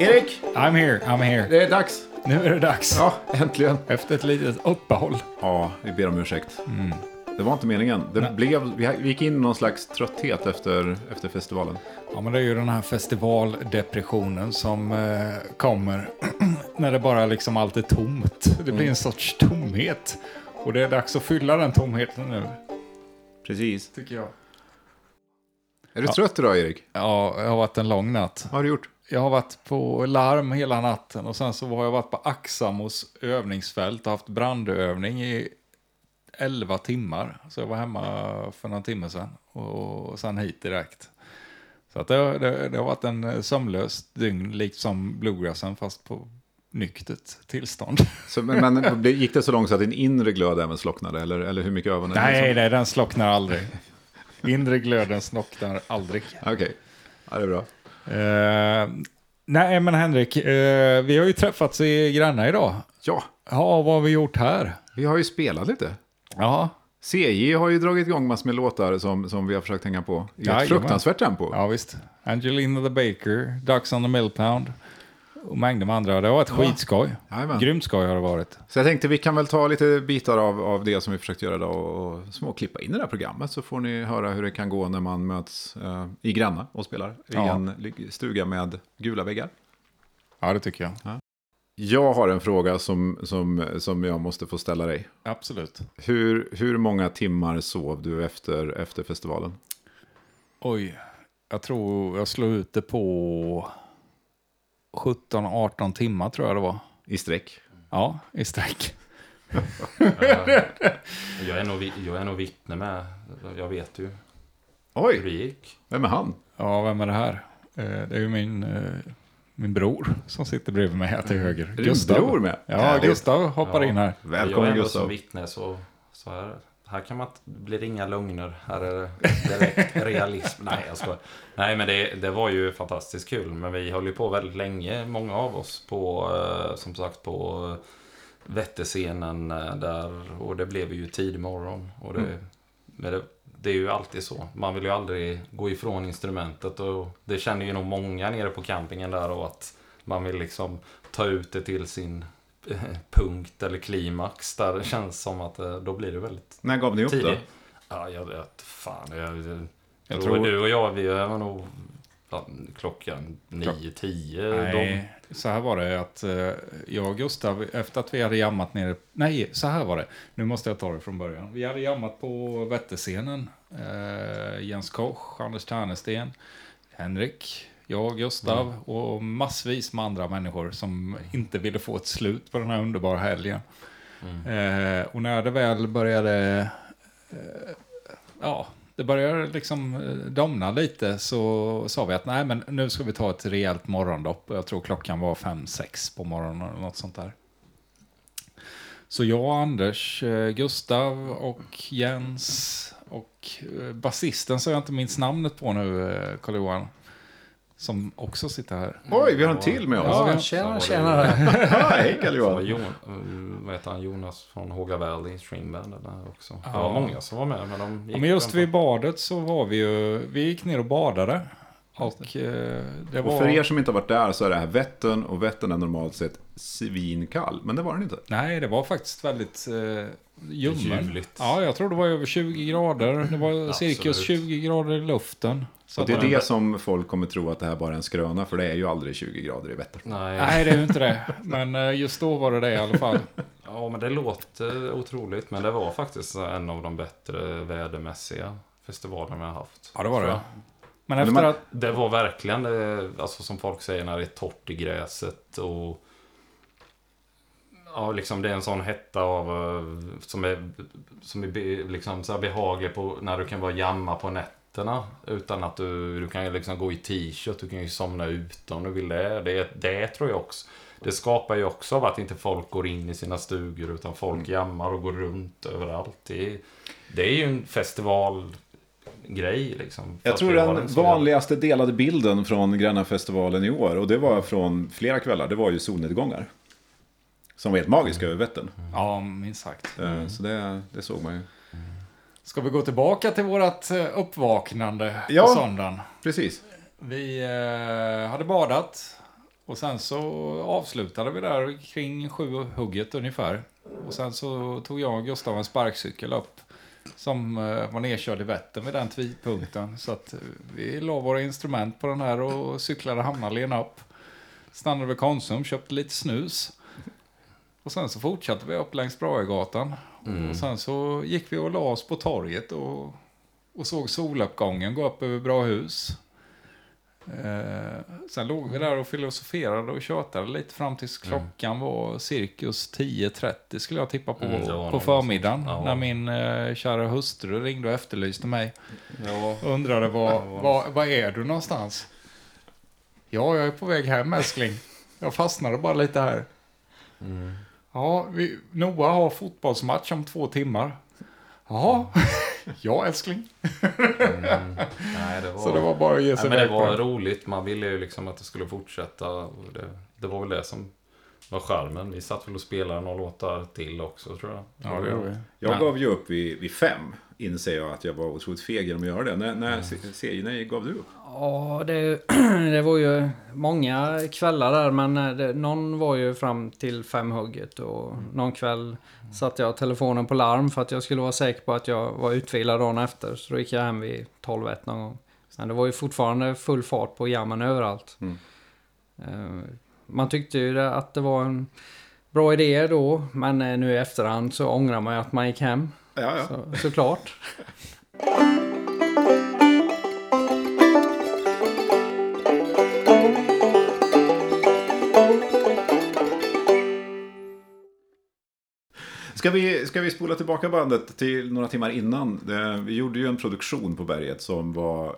Erik! I'm here, I'm here. Det är dags! Nu är det dags. Ja, äntligen. Efter ett litet uppehåll. Ja, vi ber om ursäkt. Det var inte meningen. Det blev, vi gick in i någon slags trötthet efter, efter festivalen. Ja, men det är ju den här festivaldepressionen som eh, kommer när det bara liksom allt är tomt. Det blir en sorts tomhet. Och det är dags att fylla den tomheten nu, Precis. tycker jag. Är du trött idag, Erik? Ja, det har varit en lång natt. Vad har du gjort? Jag har varit på larm hela natten och sen så har jag varit på Axamos övningsfält och haft brandövning i 11 timmar. Så jag var hemma för någon timme sedan och sen hit direkt. Så att det, det, det har varit en sömnlös dygn, likt som bluegrassen fast på nyktert tillstånd. Så, men, men gick det så långt så att din inre glöd även slocknade? Eller, eller hur mycket ögonen? nej, nej, den slocknar aldrig. Inre glöden slocknar aldrig. Okej, ja, det är bra. Eh, nej, men Henrik, eh, vi har ju träffats i Gränna idag. Ja, Ja, vad har vi gjort här? vi har ju spelat lite. Ja, CJ har ju dragit igång massor med låtar som, som vi har försökt hänga på. I ett fruktansvärt tempo. ja visst. Angelina the Baker, Ducks on the Millpound och mängder med andra. Det har varit skitskoj. Jajamän. Grymt skoj har det varit. Så jag tänkte vi kan väl ta lite bitar av, av det som vi försökt göra idag och, och småklippa in i det här programmet så får ni höra hur det kan gå när man möts eh, i Gränna och spelar i Ja. en ly- stuga med gula väggar. Ja, det tycker jag. Jag har en fråga som, som, som jag måste få ställa dig. Absolut. Hur, hur många timmar sov du efter, efter festivalen? Oj, jag tror jag slog ut det på 17-18 timmar tror jag det var. I sträck? Ja, i sträck. Jag är, nog, jag är nog vittne med, jag vet ju hur Oj, det gick. vem är han? Ja, vem är det här? Eh, Det är ju min, eh, min bror som sitter bredvid mig här till höger. Är det din bror med? Ja. Gustav hoppar Ja. in här. Välkommen jag är ändå Gustav. som vittne så, så här, här kan man blir det inga lögner. Här är det direkt realism. Nej, jag skojar. Nej, men det, det var ju fantastiskt kul. Men vi höll ju på väldigt länge, många av oss, på, eh, som sagt, på eh, Vätterscenen eh, där. Och det blev ju tidig morgon. Och det, Mm. det, det är ju alltid så. Man vill ju aldrig gå ifrån instrumentet. Och det känner ju nog många nere på campingen där. Och att man vill liksom ta ut det till sin punkt eller klimax. Där det känns som att eh, då blir det väldigt När gav ni upp då? tidigt. Ja, jag vet fan. Jag, jag, Jag tror- du och jag, vi var nog klockan 9-10. Nej, så här var det att eh, jag och Gustav, efter att vi hade jammat nere... Nej, så här var det. Nu måste jag ta det från början. Vi hade jammat på Vätterscenen. Eh, Jens Koch, Anders Ternesten, Henrik, jag, Gustav och massvis med andra människor som inte ville få ett slut på den här underbara helgen. Eh, och när det väl började... Eh, ja, det började liksom eh, domna lite så sa vi att nej men nu ska vi ta ett rejält morgondopp. Jag tror klockan var fem sex på morgonen eller något sånt där. Så jag, Anders, eh, Gustav och Jens och eh, basisten som jag inte minns namnet på nu, Carl-Johan. Som också sitter här. Oj, vi har en till med oss. Ja, Ja, tjena, tjenare. Hej Det Carl-Johan. Jon, eh, vad heter han, Jonas från Håga Valley String Band där också. Det Ja. var många som var med. Men, de gick men just vid badet så var vi ju, vi gick ner och badade. Och eh, det var... Och för er som inte har varit där så är det här Vättern och Vättern är normalt sett svinkall. Men det var den inte. Nej, det var faktiskt väldigt eh, ljummen. Ja, jag tror det var över 20 grader. Det var cirkus Absolut. 20 grader i luften. Så Och det är det som folk kommer tro att det här bara är en skröna. För det är ju aldrig 20 grader i Vättern. Nej, Nej, det är ju inte det. Men eh, just då var det det i alla fall. ja, men det låter otroligt. Men det var faktiskt en av de bättre vädermässiga festivalerna vi har haft. Ja, det var det. jag. Men Men efter man- att... Det var verkligen det, alltså som folk säger när det är torrt i gräset och Ja, liksom det är en sån hetta av eh, som är, som är liksom så behaglig på när du kan vara jamma på nätterna utan att du, du kan liksom gå i t-shirt, du kan ju somna ute om du vill det. Det, det tror jag också. Det skapar ju också av att inte folk går in i sina stugor utan folk jammar och går runt överallt. Det, är- det är ju en festivalgrej liksom. Jag tror den vanligaste delade bilden från Gränna-festivalen i år, och det var från flera kvällar, det var ju solnedgångar. Som var helt magiska över Vättern. Ja, minst sagt. Eh, Så det, det såg man ju. Ska vi gå tillbaka till vårt eh, uppvaknande Ja. på söndagen? Precis. Vi eh, hade badat Och sen så avslutade vi där kring sju hugget ungefär. Och sen så tog jag och Gustav en sparkcykel upp. Som var nedkörd i Vättern vid den tidpunkten. Så att vi la våra instrument på den här och cyklade Hamnarlen upp. Stannade vid Konsum, köpte lite snus. Och sen så fortsatte vi upp längs Brahegatan. Mm. Och sen så gick vi och la oss på torget och, och såg soluppgången gå upp över Brahus. Eh, sen låg vi där och filosoferade och tjötade lite fram tills klockan var cirkus 10.30 skulle jag tippa på, Mm, på förmiddagen. Ja. När min eh, kära hustru ringde och efterlyste mig. Ja. Och undrade var, Ja. var, var är du någonstans? Ja, jag är på väg hem älskling. Jag fastnade bara lite här. Mm. Ja, vi, Noah har fotbollsmatch om två timmar. Ja, ja älskling. Mm. Nej, det var... Så det var bara att ge Nej, sig men det var roligt. Man ville ju liksom att det skulle fortsätta. Det, det var väl det som var charmen. Vi satt väl och spelade några låtar till också tror jag. Ja, det gjorde vi. Jag Men- gav ju upp vid, vid fem. Inser jag att jag var otroligt feg genom att göra det. När, när, när gav du upp? Ja, det, det var ju många kvällar där men eh, det, någon var ju fram till femhugget och någon kväll satte jag telefonen på larm för att jag skulle vara säker på att jag var utvilad dagen efter. Så då gick jag hem vid 12-1 någon gång. Men det var ju fortfarande full fart på jammen överallt. Mm. Eh, Man tyckte ju att det var en bra idé då men eh, nu i efterhand så ångrar man ju att man gick hem. Ja, ja. Så, såklart. Ska vi, ska vi spola tillbaka bandet till några timmar innan? Vi gjorde ju en produktion på berget som var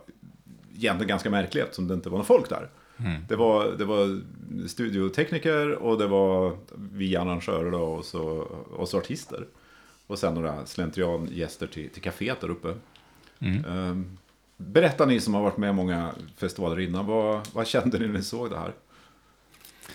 egentligen ganska märklig eftersom det inte var någon folk där. Mm. Det var, det var studiotekniker och det var vi arrangörer då, och, så, och så artister. Och sen några slentriangäster till, till kaféet där uppe. Mm. Ehm, berätta ni som har varit med många festivaler innan, vad, vad kände ni när ni såg det här?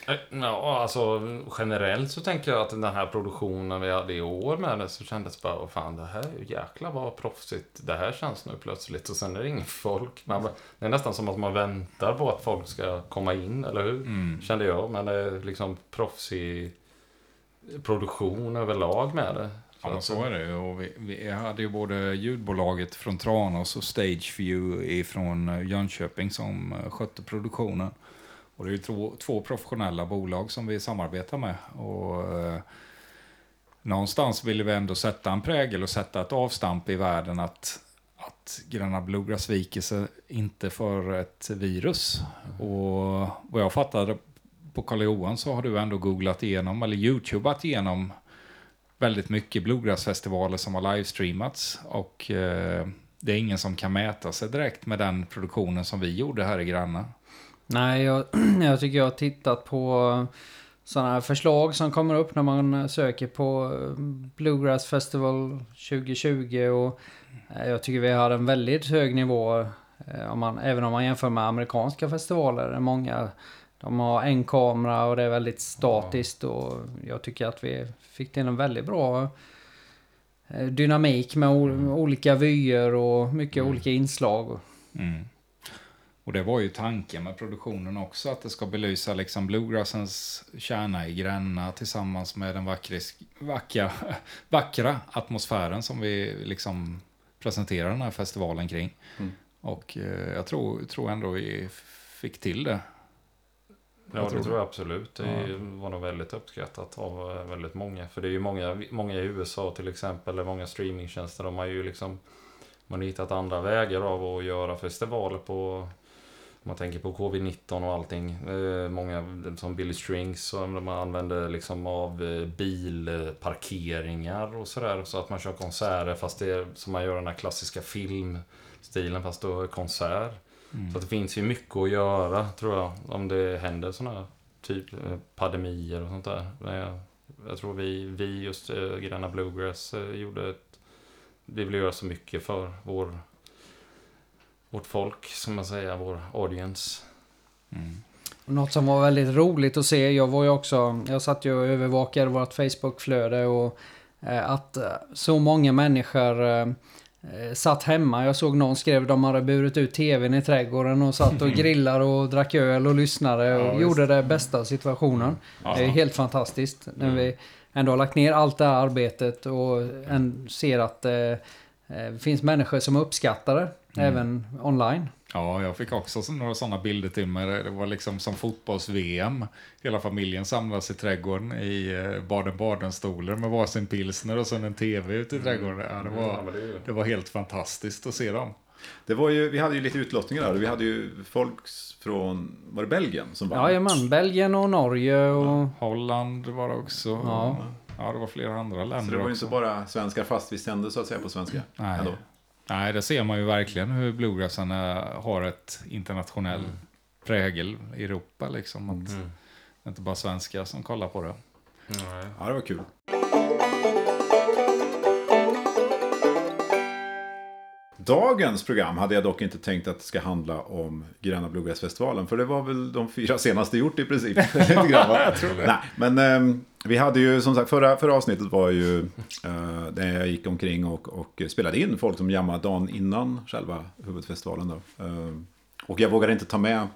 Eh, Ja, alltså generellt så tänker jag att den här produktionen vi hade i år med det så kändes bara, vad fan det här är ju jäkla vad proffsigt det här känns nu plötsligt. Och sen är det ingen folk. Man, det är nästan som att man väntar på att folk ska komma in, eller hur? Mm. Kände jag. Men det är liksom proffsig produktion överlag med det. Ja, men att- så är det. Och vi, vi hade ju både ljudbolaget från Tranås och Stageview ifrån Jönköping som eh, skötte produktionen. Och det är ju två, två professionella bolag som vi samarbetar med. Och eh, någonstans ville vi ändå sätta en prägel och sätta ett avstamp i världen att, att Gröna Bluegrass viker sig inte för ett virus. Och vad jag fattade på Karl Johan så har du ändå googlat igenom, eller youtubat igenom väldigt mycket bluegrassfestivaler som har livestreamats. Och eh, det är ingen som kan mäta sig direkt med den produktionen som vi gjorde här i Granna. Nej, jag, jag tycker jag har tittat på sådana här förslag som kommer upp när man söker på eh, Bluegrass Festival 2020 och eh, jag tycker vi har en väldigt hög nivå eh, om man, även om man jämför med amerikanska festivaler. Många de har en kamera och det är väldigt statiskt och jag tycker att vi fick till en väldigt bra eh, dynamik med o- olika vyer och mycket olika inslag. Mm. Och det var ju tanken med produktionen också, att det ska belysa liksom bluegrassens kärna i Gränna tillsammans med den vackris, vackra, vackra atmosfären som vi liksom presenterar den här festivalen kring. Mm. Och eh, jag tror, tror ändå vi fick till det. Ja, Jag det tror jag absolut. Det Ja. var nog väldigt uppskattat av eh, väldigt många. För det är ju många, många i USA till exempel, eller många streamingtjänster, de har ju liksom man har hittat andra vägar av att göra festivaler på om man tänker på covid-19 och allting. Eh, många som Billy Strings som de använder liksom av eh, bilparkeringar och sådär. Så att man kör konserter fast det är som man gör den här klassiska filmstilen fast då är konsert. Mm. Så att det finns ju mycket att göra tror jag. Om det händer sådana här typ eh, pandemier och sånt där. Men jag, jag tror vi, vi just eh, Gröna Bluegrass eh, gjorde ett... Vi vill göra så mycket för vår, vårt folk, som man säger, vår audience. Mm. Något som var väldigt roligt att se, jag var ju också, jag satt ju och övervakade vårt Facebookflöde och eh, att så många människor satt hemma. Jag såg någon skrev de hade burit ut tvn i trädgården och satt och grillade och drack öl och lyssnade och Ja, gjorde det bästa av situationen. Ja. Det är helt fantastiskt. När vi ändå har lagt ner allt det här arbetet och ser att eh, eh, det finns människor som uppskattar det. Även online. Ja, jag fick också så- några sådana bilder till mig. Det var liksom som fotbolls-VM. Hela familjen samlas i trädgården i eh, Baden-Baden-stolar med varsin pilsner och sen en tv ute i trädgården. Ja, det, Ja, var, det var helt fantastiskt att se dem. Det var ju, vi hade ju lite utlottningar där. Vi hade ju folk från, var det Belgien som vann? Jajamän, Belgien och Norge och... Holland var det också. Ja. Ja, det var flera andra länder Så det var ju inte bara svenskar fast vi sände så att säga på svenska. Nej. Ändå. Nej, det ser man ju verkligen hur bluegrassen eh, har ett internationell prägel i Europa. Liksom. Att Mm. Det är inte bara svenskar som kollar på det. Nej. Ja, det var kul. Dagens program hade jag dock inte tänkt att det ska handla om Gröna Bluegrassfestivalen. För det var väl de fyra senaste gjort i princip. Lite grann, va? Nej, men ehm, vi hade ju som sagt, förra, förra avsnittet var ju uh, där jag gick omkring och, och spelade in folk som jammade dagen innan själva huvudfestivalen. Då. Ehm, och jag vågade inte ta med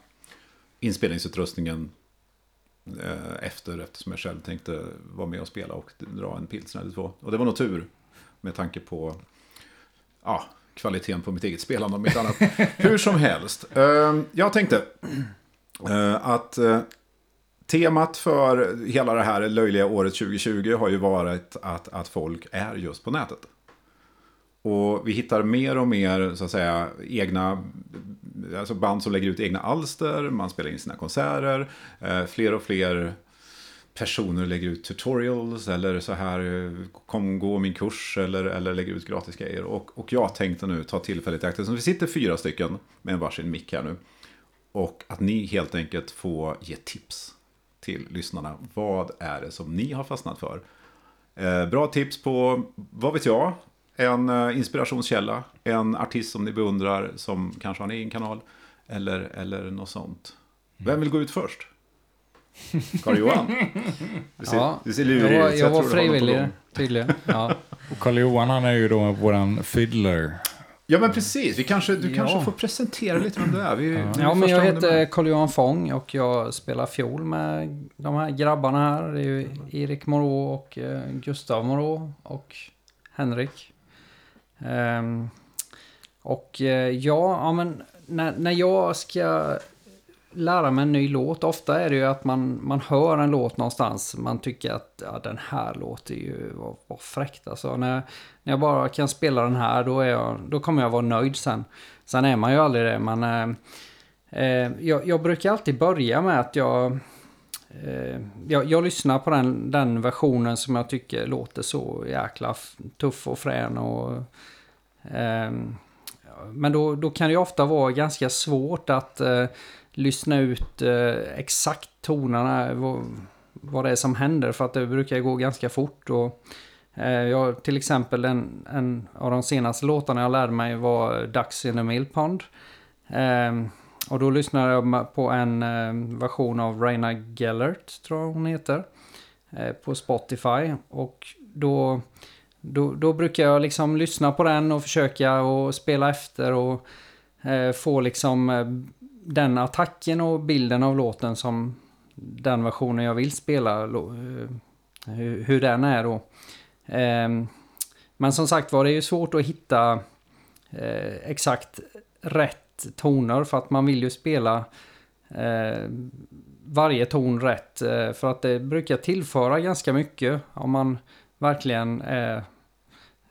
inspelningsutrustningen eh, efter eftersom jag själv tänkte vara med och spela och dra en pilsner eller två. Och det var nog tur med tanke på ja, kvaliteten på mitt eget spelande om inte annat. Hur som helst. Jag tänkte att temat för hela det här löjliga året 2020 har ju varit att, att folk är just på nätet. Och vi hittar mer och mer så att säga egna alltså band som lägger ut egna alster, man spelar in sina konserter, eh, fler och fler personer lägger ut tutorials eller så här kom gå min kurs eller, eller lägger ut gratis grejer. Och, och jag tänkte nu ta tillfället i akt, så vi sitter fyra stycken med en varsin mick här nu. Och att ni helt enkelt får ge tips till lyssnarna. Vad är det som ni har fastnat för? Eh, bra tips på, vad vet jag, en eh, inspirationskälla, en artist som ni beundrar som kanske har en egen kanal eller, eller något sånt. Vem vill gå ut först? Karl-Johan? Du ser, Ja, du ser jag lurig var, ut, så jag var frivillig tydligen. Ja. Karl-Johan han är ju då våran fiddler. Ja men precis, vi kanske, du Ja. kanske får presentera lite vem du är. Vi, är Ja, men jag heter. Carl-Johan Fång och jag spelar fiol med de här grabbarna här. Det är ju Erik Moreau och eh, Gustav Moreau och Henrik. Ehm, och eh, ja, ja, men när, när jag ska lära mig en ny låt, ofta är det ju att man, man hör en låt någonstans. Man tycker att ja, den här låter ju, vad, vad fräckt alltså. När, när jag bara kan spela den här, då, är jag, då kommer jag vara nöjd sen. Sen är man ju aldrig det, Man, eh, eh, jag, jag brukar alltid börja med att jag, eh, jag, jag lyssnar på den, den versionen som jag tycker låter så jäkla tuff och frän och... eh, men då, då kan det ju ofta vara ganska svårt att eh, lyssna ut eh, exakt tonerna, vad, vad det är som händer, för att det brukar gå ganska fort. Och, eh, jag, till exempel en, en av de senaste låtarna jag lärde mig var Ducks in a Mill Pond. Ehm, och då lyssnade jag på en eh, version av Raina Gellert, tror jag hon heter, eh, på Spotify. Och då, då, då brukar jag liksom lyssna på den och försöka och spela efter och eh, få liksom eh, den attacken och bilden av låten som den versionen jag vill spela, eh, hur, hur den är då. Ehm, men som sagt var, det är ju svårt att hitta eh, exakt rätt toner för att man vill ju spela eh, varje ton rätt. För att det brukar tillföra ganska mycket om man verkligen är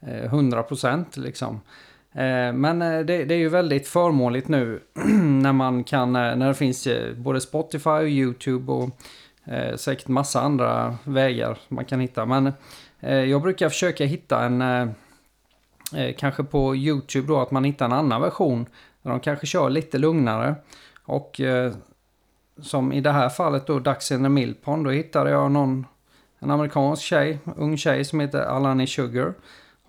100% liksom. Eh, men eh, det, det är ju väldigt förmånligt nu när man kan, eh, när det finns både Spotify och YouTube och eh, säkert massa andra vägar man kan hitta. Men eh, jag brukar försöka hitta en, eh, kanske på YouTube då, att man hittar en annan version. Där de kanske kör lite lugnare. Och eh, som i det här fallet då, Ducks in the Milpon, då hittade jag någon, en amerikansk tjej, ung tjej som heter Alani Sugar.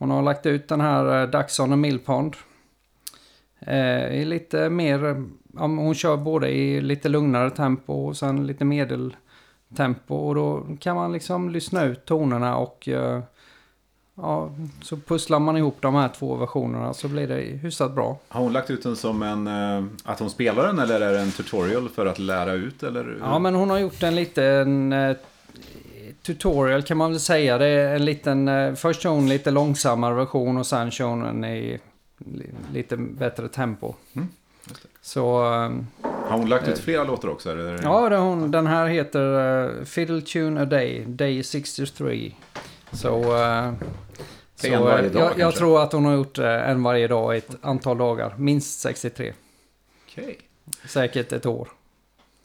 Hon har lagt ut den här eh, Ducks on a Mill Pond. Eh, I lite mer, ja, hon kör både i lite lugnare tempo och sen lite medeltempo. Och då kan man liksom lyssna ut tonerna och eh, ja, så pusslar man ihop de här två versionerna så blir det hyfsat bra. Har hon lagt ut den som en, eh, att hon spelar den eller är det en tutorial för att lära ut? Eller? Ja, men hon har gjort en liten eh, tutorial kan man väl säga. Det är en liten, eh, först kör hon lite långsammare version och sen kör hon den i li- lite bättre tempo. Mm, Så eh, Har hon lagt ut flera låtar också? Eller? ja, det, hon, den här heter uh, Fiddle Tune A Day, Day 63. Så, eh, så en varje eh, dag, jag, jag tror att hon har gjort eh, en varje dag i ett antal dagar. Minst 63. Okej. Säkert ett år.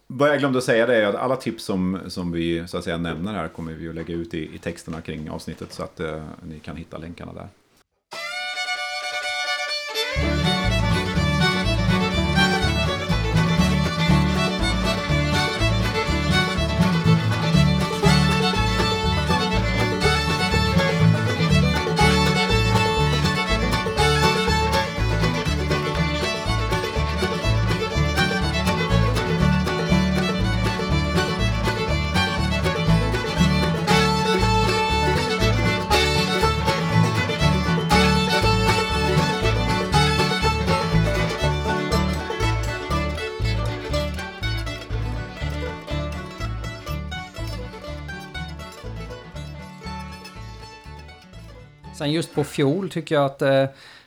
Vad jag glömde att säga det är att alla tips som, som vi så att säga nämner här kommer vi att lägga ut i, i texterna kring avsnittet så att eh, ni kan hitta länkarna där. Just på fiol tycker jag att eh,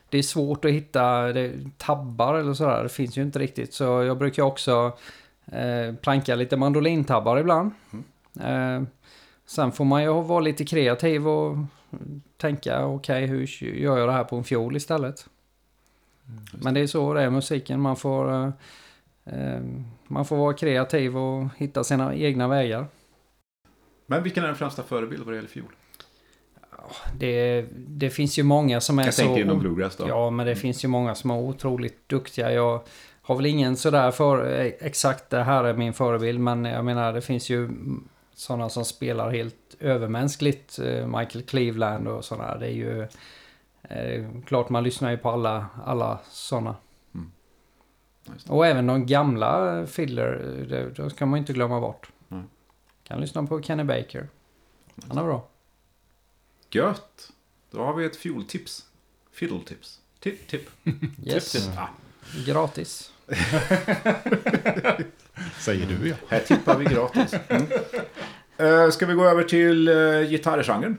det är svårt att hitta det, tabbar eller sådär. Det finns ju inte riktigt. Så jag brukar också eh, planka lite mandolintabbar ibland. Eh, sen får man ju vara lite kreativ och tänka okej hur gör jag det här på en fiol istället. Men det är så det är musiken. Man får, eh, man får vara kreativ och hitta sina egna vägar. Men vilken är den främsta förebild vad det gäller fiol? Det, det finns ju många som är Jag så... tänker inom bluegrass då. Ja, men det finns ju många som är otroligt duktiga. Jag har väl ingen sådär för exakt det här är min förebild. Men jag menar det finns ju sådana som spelar helt övermänskligt. eh, Michael Cleveland och sådana. Det är ju eh, klart man lyssnar ju på alla, alla sådana. Det. Och även de gamla fiddler, det, det ska man inte glömma bort. Nej. Kan lyssna på Kenny Baker. Han är bra. Gött! Då har vi ett fioltips. Fiddle-tips. Tip, tip. Yes. Tip, tip. Ah, Gratis. Säger du ja. här tippar vi gratis. Mm. Eh, ska vi gå över till uh, gitarrgenren?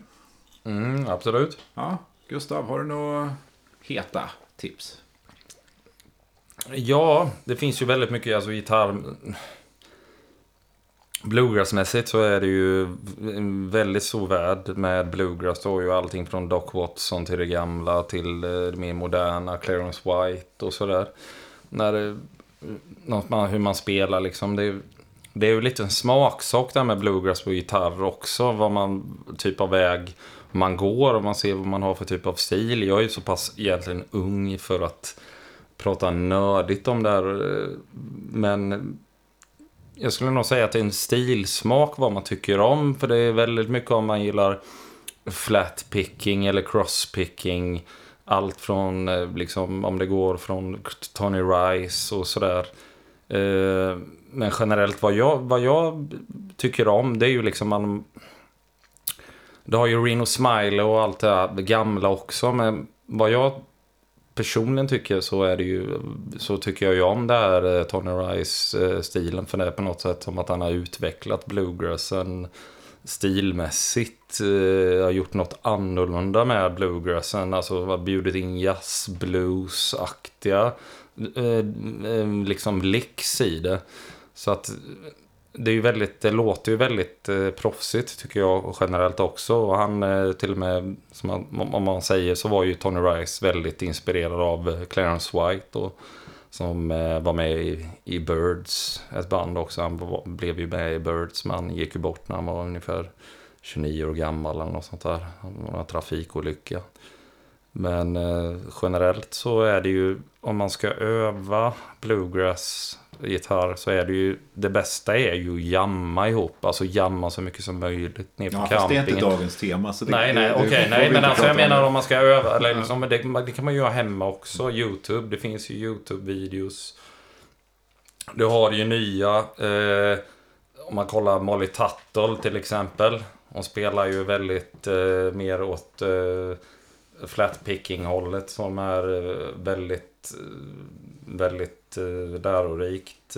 Mm, absolut. Ja, Gustav, har du några heta tips? Ja, det finns ju väldigt mycket alltså gitarr... Bluegrassmässigt så är det ju en väldigt stor värld med bluegrass. Då har ju allting från Doc Watson till det gamla till eh, det mer moderna, Clarence White och sådär. När det, något man, hur man spelar liksom. Det, är- det är ju lite en smaksak där med bluegrass på gitarr också. Vad man typ av väg man går och man ser vad man har för typ av stil. Jag är ju så pass egentligen ung för att prata nördigt om det här. Eh, men jag skulle nog säga att det är en stilsmak vad man tycker om. För det är väldigt mycket om man gillar flat picking eller cross picking. Allt från, eh, liksom, om det går från Tony Rice och sådär. Eh, Men generellt vad jag, vad jag tycker om det är ju liksom man... Det har ju Reno Smiley och allt det här det gamla också. Men vad jag personligen tycker så är det ju så tycker jag ju om det här eh, Tony Rice-stilen. Eh, För det är på något sätt som att han har utvecklat bluegrassen stilmässigt. Eh, har gjort något annorlunda med bluegrassen. Alltså har bjudit in jazz, blues-aktiga eh, eh, liksom licks i det. Så att det är ju väldigt, det låter ju väldigt eh, proffsigt tycker jag generellt också. Och han eh, till och med, som man, om man säger så var ju Tony Rice väldigt inspirerad av eh, Clarence White. Och, som eh, var med i, i Birds, ett band också. Han var, blev ju med i Birds, men han gick ju bort när han var ungefär 29 år gammal eller något sånt där. Han var en trafikolycka. Men eh, generellt så är det ju, om man ska öva bluegrass gitarr så är det ju, det bästa är ju att jamma ihop. Alltså jamma så mycket som möjligt ner på Ja, fast det är campingen. inte dagens tema. Så det, Nej, nej, okej. nej, men alltså jag menar om. om man ska öva. Eller liksom, det, det kan man göra hemma också. YouTube. Det finns ju YouTube-videos. Du har ju nya. Eh, om man kollar Molly Tuttle till exempel. Hon spelar ju väldigt eh, mer åt eh, flatpicking-hållet som är eh, väldigt, eh, väldigt eh, lärorikt.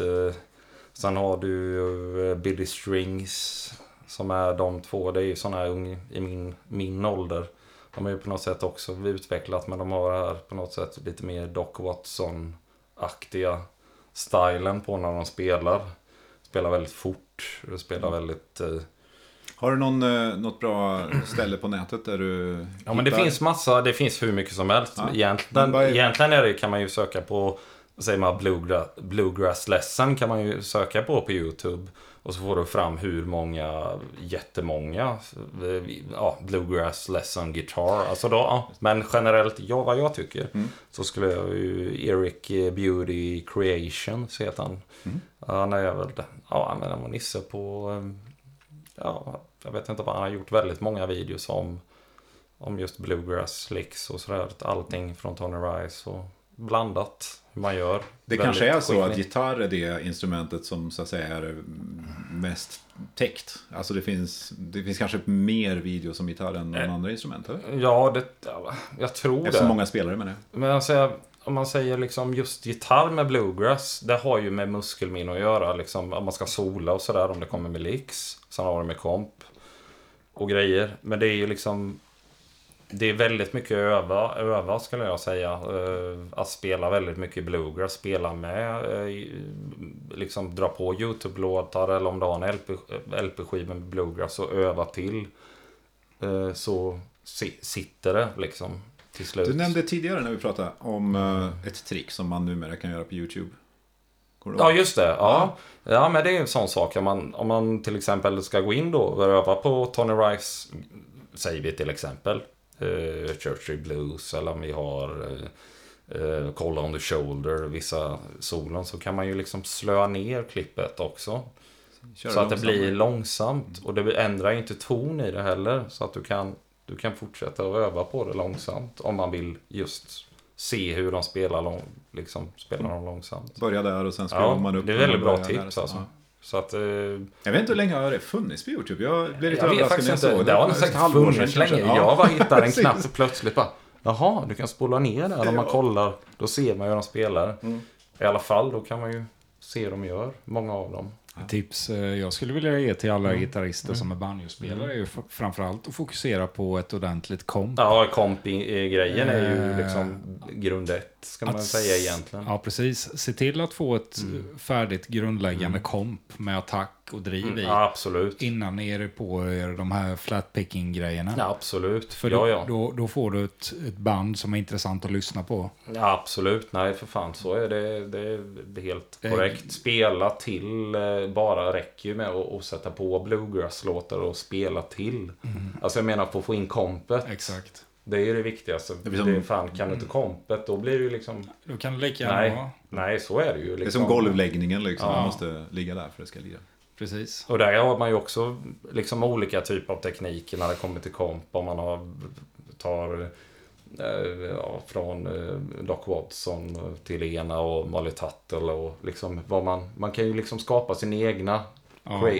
Sen har du Billy Strings som är de två. Det är ju sådana här i min, min ålder. De har ju på något sätt också utvecklat men de har här på något sätt lite mer Doc Watson-aktiga stilen på när de spelar. Spelar väldigt fort. Spelar väldigt... Har du någon, eh, något bra ställe på nätet där du Ja men det hittar- finns massa, det finns hur mycket som helst. Ja. Egentligen, Men är- egentligen är det, kan man ju söka på, säger man bluegrass, bluegrass lesson kan man ju söka på på YouTube. Och så får du fram hur många, jättemånga, eh, ja, bluegrass lesson guitar. Alltså då, ja. Men generellt, ja vad jag tycker. Mm. Så skulle jag ju, Eric Beauty Creations heter han. Mm. Han är väl, ja han är en nisse på, eh, ja, jag vet inte vad han har gjort väldigt många videos om om just bluegrass, licks och sådär. Allting från Tony Rice och blandat hur man gör. Det kanske är så att gitarr är det instrumentet som så att säga är mest täckt. Alltså det finns, det finns kanske mer videos om gitarr än Eh. andra instrument. Eller? Ja, det, ja, jag tror Eftersom det. många spelare med det. Men säger, om man säger liksom just gitarr med bluegrass, det har ju med muskelminne att göra. Liksom, om man ska sola och sådär, om det kommer med licks. Sen har det med komp och grejer. Men det är ju liksom... Det är väldigt mycket öva, öva skulle jag säga. Eh, att spela väldigt mycket bluegrass, spela med, eh, liksom dra på YouTube-låtar eller om du har en LP, LP-skiva med bluegrass och öva till. Eh, så sitter det liksom till slut. Du nämnde tidigare när vi pratade om ett trick som man numera kan göra på YouTube. Ja, just det. Ja. ja, men det är en sån sak. Om man, om man till exempel ska gå in då och öva på Tony Rice, säger vi till exempel, eh, Churchill Blues, eller om vi har eh, eh, Call on the Shoulder, vissa solon, så kan man ju liksom slöa ner klippet också. Så att det blir långsamt. Och det ändrar inte ton i det heller. Så att du kan, du kan fortsätta att öva på det långsamt. Om man vill just se hur de spelar, lång, liksom, spelar de långsamt. Börja där och sen skruvar Ja, man upp. det är väldigt bra tips alltså. Ja. Så att... Eh, Jag vet inte hur länge har det funnits på YouTube. Jag blev lite jag överraskad när jag såg Det har nog för säkert funnits länge. Ja. Jag bara hittar en knapp och plötsligt bara... Jaha, du kan spola ner där. Om man kollar, då ser man hur de spelar. Mm. I alla fall, då kan man ju se hur de gör. Många av dem. Ett tips eh, jag skulle vilja ge till alla Mm. gitarrister som är banjospelare är ju framförallt att fokusera på ett ordentligt komp. Ja, komp-grejen är ju Eh, liksom grund ett, ska man säga egentligen. Ja, precis. Se till att få ett Mm. färdigt grundläggande komp med attack och driv Mm, i. absolut. Innan ni är på er de här flat picking-grejerna. Ja, absolut. För ja, då, ja. Då, då får du ett, ett band som är intressant att lyssna på. ja, absolut. Nej, för fan. Så är det. Det är helt Eh, korrekt. Spela till eh, bara räcker ju med att, sätta på bluegrass-låtar och spela till. Alltså jag menar, för att få in kompet. Exakt. Det är ju det viktigaste. Det Det som- är fan, kan du inte kompet, då blir det ju liksom... Då kan det lika gärna Nej, nej, så är det ju. Det är Liksom. som golvläggningen liksom. Ja. Man måste ligga där för att det ska lira. Precis. Och där har man ju också liksom olika typer av tekniker när det kommer till komp. Om man har, tar eh, ja, från eh, Doc Watson till Ena och Molly Tuttle och liksom vad man... Man kan ju liksom skapa sin egna... Ja.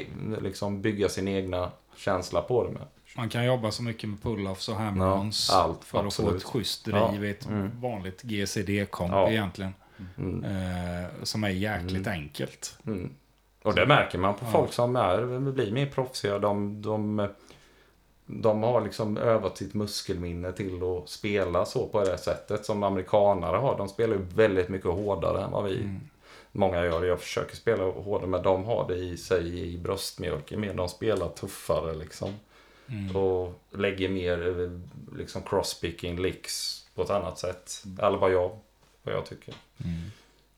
Liksom bygga sin egna känsla på det med. Man kan jobba så mycket med pull-offs och hammer-ons Ja, allt, för att få absolut. ett schysst driv Ja, ett mm. vanligt GCD-komp egentligen. Mm. Eh, som är jäkligt Mm. enkelt. Mm. Och det märker man på Ja. folk som är, blir mer proffsiga. De, de, de har liksom övat sitt muskelminne till att spela så på det sättet som amerikanare har. De spelar ju väldigt mycket hårdare än vad vi Mm. många gör. Jag försöker spela hårdare men de har det i sig i bröstmjölken mer. De spelar tuffare liksom. Mm. Och lägger mer liksom crosspicking licks på ett annat sätt. Eller vad jag, vad jag tycker. Mm.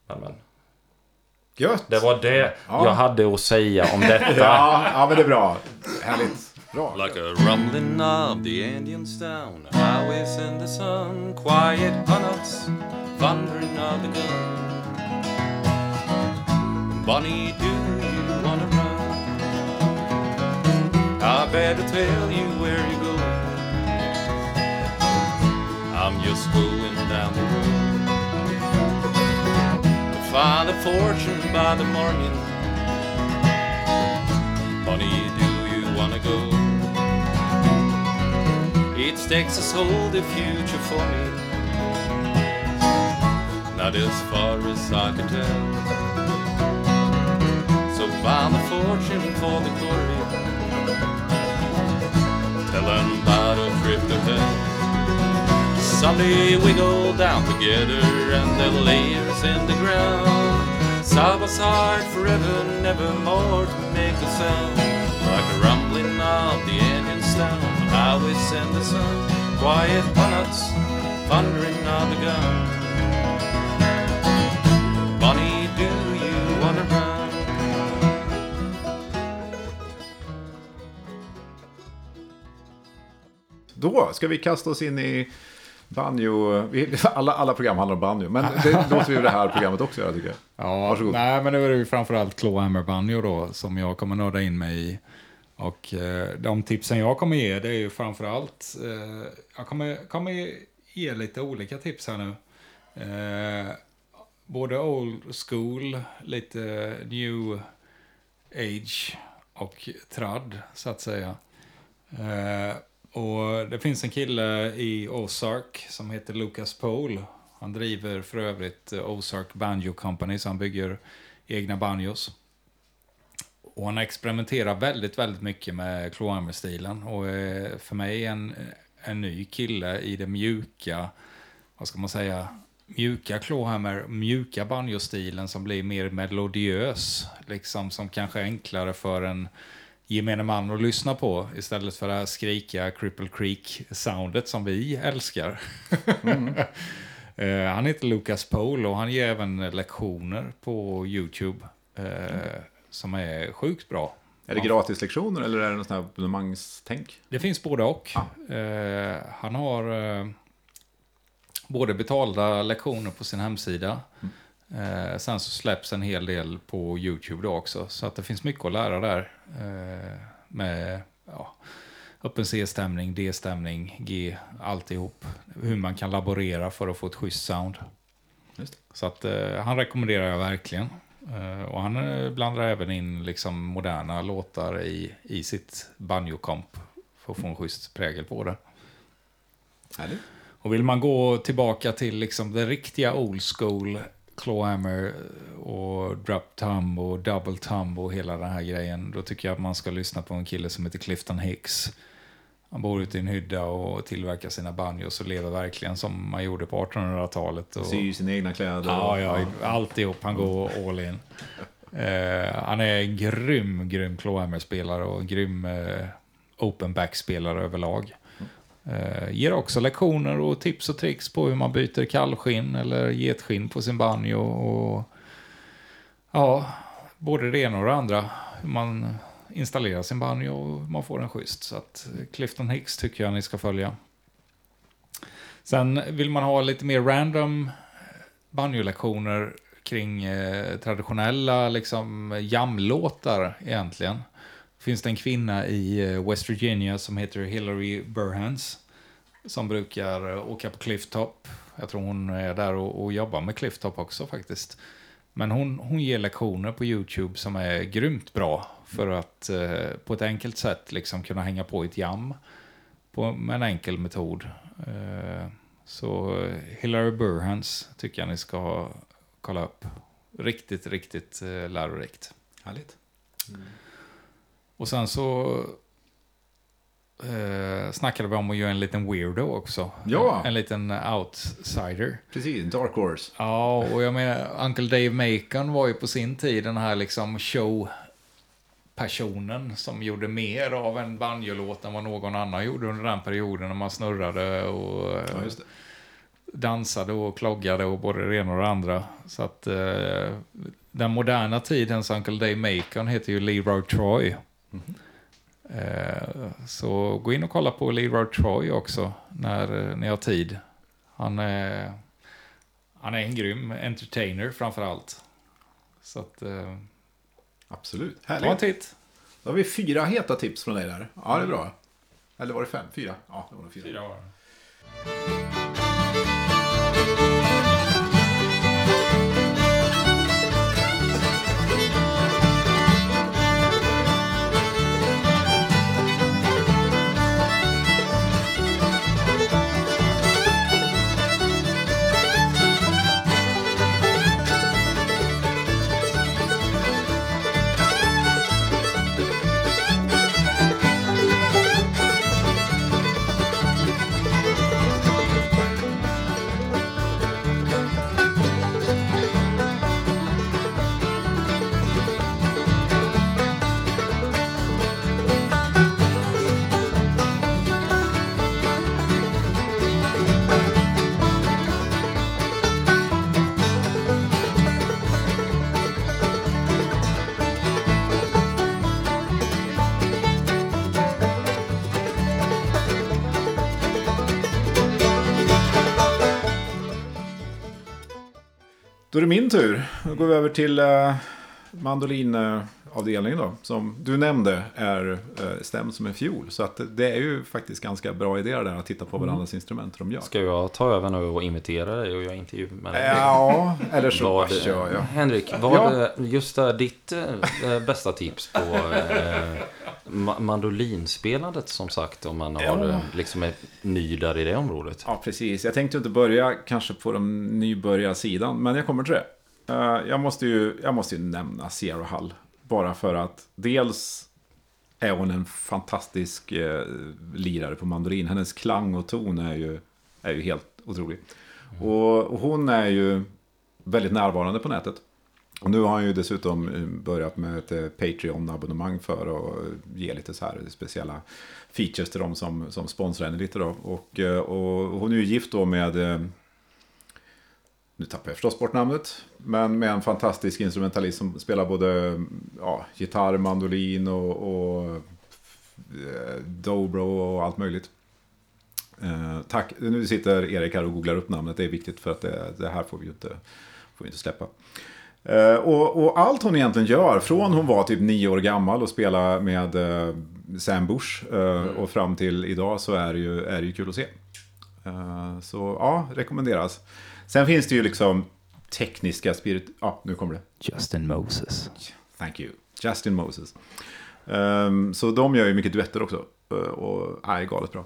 Men, men. Gött! Det var det Ja. jag hade att säga om detta. Ja, ja, men det är bra. Härligt. Bra. Like a rumbling of the Indians down highways in the sun, quiet hunnets, thundering of the gun. Bonnie, do you wanna run? I better tell you where you go. I'm just going down the road find a fortune by the morning. Honey, do you wanna go? It Texas hold the future for me. Not as far as I can tell. So find the fortune for the glory. Tell them about a trip to hell. Someday we go down together and they'll in the ground. Side by side forever, never more to make a sound. Like the rumbling of the engines down the highways in the sun. Quiet bullets, thundering of the gun. Bonnie, do you wanna run? Då ska vi kasta oss in i banjo. Alla, alla program handlar om banjo, men det låter vi det här programmet också göra tycker jag. Ja, Varsågod. nej, men nu är det ju framförallt Clawhammer Banjo då som jag kommer nörda in mig i. Och eh, de tipsen jag kommer ge det är ju framförallt, eh, jag kommer, kommer ge lite olika tips här nu. Eh, både old school, lite new age och trad så att säga. Eh, och det finns en kille i Ozark som heter Lucas Pole. Han driver för övrigt eh, Ozark Banjo Company, så han bygger egna banjos. Och han experimenterar väldigt, väldigt mycket med Clawhammer-stilen Och är för mig en, en ny kille i det mjuka, vad ska man säga, mjuka Clawhammer, mjuka banjo-stilen som blir mer melodiös. Liksom som kanske är enklare för en gemene man att lyssna på istället för det här skrikiga Cripple Creek-soundet som vi älskar. Eh, han heter Lucas Pole och han ger även lektioner på YouTube eh, som är sjukt bra. Är det gratislektioner eller är det något sånt här abonnemangstänk? Det finns både och. Eh, han har både betalda lektioner på sin hemsida. Eh, sen så släpps en hel del på YouTube då också. Så att det finns mycket att lära där. Eh, med ja, öppen C-stämning, D-stämning, G, alltihop. Hur man kan laborera för att få ett schysst sound. Så att eh, han rekommenderar jag verkligen. Eh, och han eh, blandar även in liksom moderna låtar i, i sitt banjo-komp. För att få en schysst prägel på det. Härligt. Och vill man gå tillbaka till liksom det riktiga old school clawhammer och drop tum och double tum och hela den här grejen. Då tycker jag att man ska lyssna på en kille som heter Clifton Hicks. Han bor ute i en hydda och tillverkar sina banjos och lever verkligen som man gjorde på 1800-talet. Och... Syr sina egna kläder. Ja, ja, alltihop. Han går all in. Eh, han är en grym, grym clawhammer-spelare och en grym eh, open back-spelare överlag. Eh, ger också lektioner och tips och tricks på hur man byter kallskinn eller getskinn på sin banjo. Och, ja, både det ena och det andra. Hur man installerar sin banjo och hur man får den schysst. Så att Clifton Hicks tycker jag ni ska följa. Sen vill man ha lite mer random eh, banjolektioner kring eh, traditionella liksom, jamlåtar egentligen. Finns det en kvinna i eh, West Virginia som heter Hillary Burhans som brukar eh, åka på Clifftop. Jag tror hon är där och, och jobbar med Clifftop också faktiskt. Men hon, hon ger lektioner på YouTube som är grymt bra för att eh, på ett enkelt sätt liksom kunna hänga på ett jam på, med en enkel metod. Eh, så eh, Hillary Burhans tycker jag ni ska kolla upp. Riktigt, riktigt eh, lärorikt. Härligt. Mm. Och sen så eh, snackade vi om att göra en liten weirdo också. Ja. En, en liten outsider. Precis, Dark Horse. Ja, och jag menar, Uncle Dave Macon var ju på sin tid den här liksom show-personen som gjorde mer av en banjolåt än vad någon annan gjorde under den perioden när man snurrade och Ja, dansade och kloggade och både det ena och det andra. Så att eh, den moderna tidens Uncle Dave Macon heter ju Leroy Troy. Eh, så gå in och kolla på Leroy Troy också när eh, ni har tid. Han är, han är en grym entertainer framför allt. Så att, eh, Absolut. ta en Härligt. titt. Då har vi fyra heta tips från dig där. Ja, det är bra. Eller var det fem? Fyra? Ja, det var det fyra. Då är det min tur. Då går vi över till uh, mandolinavdelningen då. Som du nämnde är uh, stämd som en fiol. Så att det är ju faktiskt ganska bra idé där att titta på varandras instrument de gör. Ska jag ta över nu och imitera dig och göra intervju med dig? Ja, eller så Vad, kör jag. Henrik, vad Ja. just äh, ditt äh, bästa tips på ma- mandolinspelandet som sagt om man har, Ja. äh, liksom är ny där i det området? Ja, precis. Jag tänkte inte börja kanske på den nybörjarsidan, men jag kommer till det. Eh, jag, måste ju, jag måste ju nämna Sierra Hull. Bara för att dels är hon en fantastisk eh, lirare på mandolin. Hennes klang och ton är ju, är ju helt otrolig. Och, och hon är ju väldigt närvarande på nätet. Och nu har han ju dessutom eh, börjat med ett eh, Patreon-abonnemang för att ge lite så här speciella features till de som, som sponsrar henne lite då. Och, eh, och hon är ju gift då med, eh, nu tappar jag förstås bort namnet, men med en fantastisk instrumentalist som spelar både ja, gitarr, mandolin och, och eh, dobro och allt möjligt. Eh, tack, nu sitter Erik här och googlar upp namnet, det är viktigt för att det, det här får vi ju inte, får vi inte släppa. Eh, och, och allt hon egentligen gör, från hon var typ nio år gammal och spelade med eh, Sam Bush eh, och fram till idag så är det ju, är det ju kul att se. Eh, så ja, rekommenderas. Sen finns det ju liksom tekniska spirit... Ja, nu kommer det. Justin Moses. Thank you. Justin Moses. Ehm, så de gör ju mycket duetter också. eh, och är galet bra.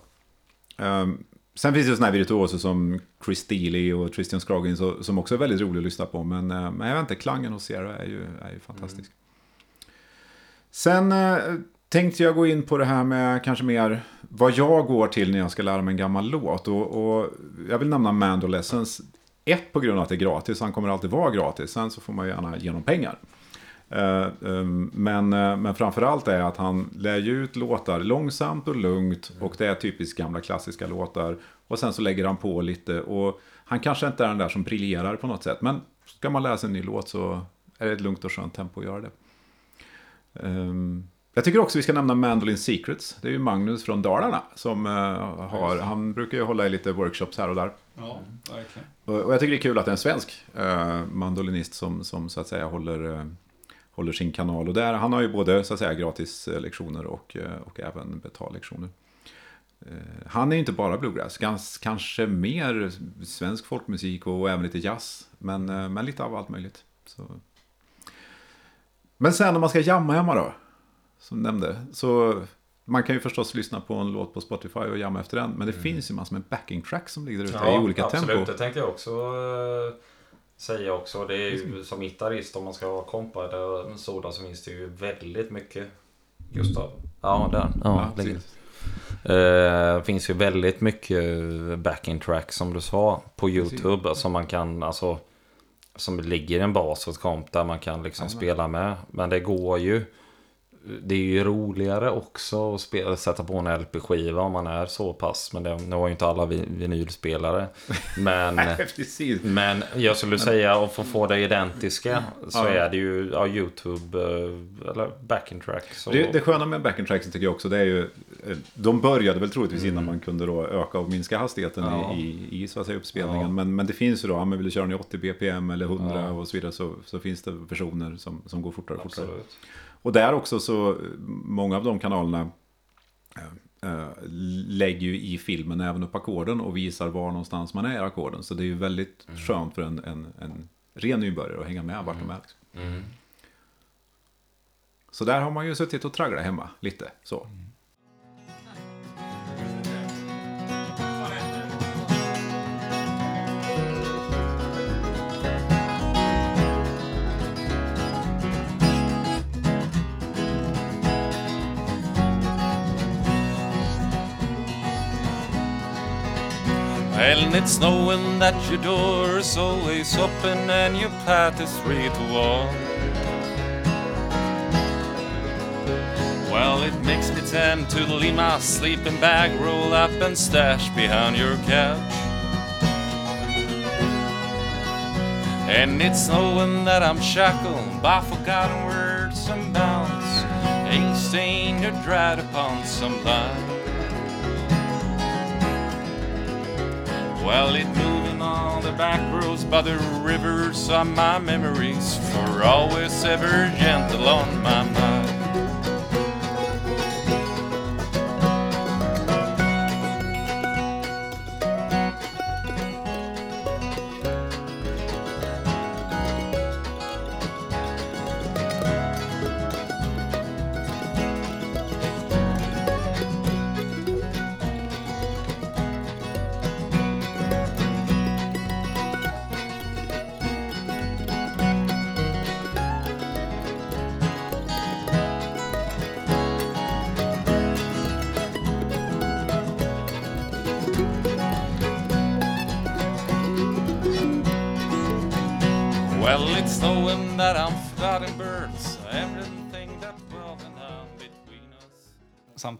Ehm, sen finns det ju sådana här virtuoser som Chris Steely och Tristan Scroggins som också är väldigt roliga att lyssna på. Men, eh, men jag vet inte, klangen hos Sierra är ju, är ju fantastisk. Sen eh, tänkte jag gå in på det här med kanske mer vad jag går till när jag ska lära mig en gammal låt. Och, och jag vill nämna Mando Lessons. Ett på grund av att det är gratis, han kommer alltid vara gratis. Sen så får man ju gärna ge honom pengar. Eh, ehm, men, eh, men framförallt är att han lär ju ut låtar långsamt och lugnt. Och det är typiskt gamla klassiska låtar. Och sen så lägger han på lite. Och han kanske inte är den där som briljerar på något sätt. Men ska man lära sig en ny låt så är det ett lugnt och skönt tempo att göra det. Ehm, jag tycker också vi ska nämna Mandolin Secrets. Det är ju Magnus från Dalarna som eh, har, han brukar ju hålla i lite workshops här och där. Ja, verkligen. Och, och jag tycker det är kul att det är en svensk eh, mandolinist som, som så att säga håller, eh, håller sin kanal. Och där, han har ju både så att säga gratis lektioner och, och även betallektioner. Han är ju inte bara bluegrass, gans, kanske mer svensk folkmusik och även lite jazz. Men, men lite av allt möjligt. Så. Men sen om man ska jamma hemma då, som nämnde, så man kan ju förstås lyssna på en låt på Spotify och jamma efter den. Men det finns ju massor med backing tracks som ligger där ute i olika absolut. tempo. Det tänkte jag också eh, säga också. Det är ju som gitarrist om man ska kompar eller en sådan så finns det ju väldigt mycket. Gustav. Ja, där. Ja, Ja, precis. Eh, finns ju väldigt mycket backing tracks som du sa på YouTube Precis. som man kan alltså som ligger en bas och ett komp där man kan liksom Jajamän. spela med. Men det går ju. Det är ju roligare också att spela, sätta på en LP-skiva om man är så pass. Men det, nu har ju inte alla vi- vinylspelare. Men, men jag skulle säga att för att få det identiska så Ja. är det ju ja, YouTube eh, eller backing tracks. och- Det, det sköna med backing tracksen tycker jag också, det är ju... eh, De började väl troligtvis innan man kunde då öka och minska hastigheten Mm. Ja. i, i, så att säga uppspelningen. Men, men det finns ju då, ja, men vill du köra den i 80 bpm eller 100 Ja. och så vidare så, så finns det versioner som, som går fortare och fortare. Absolut. Och där också så, många av de kanalerna eh, eh, lägger ju i filmen även upp ackorden och visar var någonstans man är i ackorden. Så det är ju väldigt Mm. skönt för en, en, en ren nybörjare att hänga med vart de är. Liksom. Mm. Så där har man ju suttit och tragglat hemma lite. Så. And it's knowing that your door is always open and your path is free to walk. Well, it makes me tend to leave my sleeping bag, roll up and stash behind your couch. And it's knowing that I'm shackled by forgotten words and bounds, ain't stained or dried upon some line. Well, it moving on the back roads by the rivers are my memories, for always ever gentle on my mind.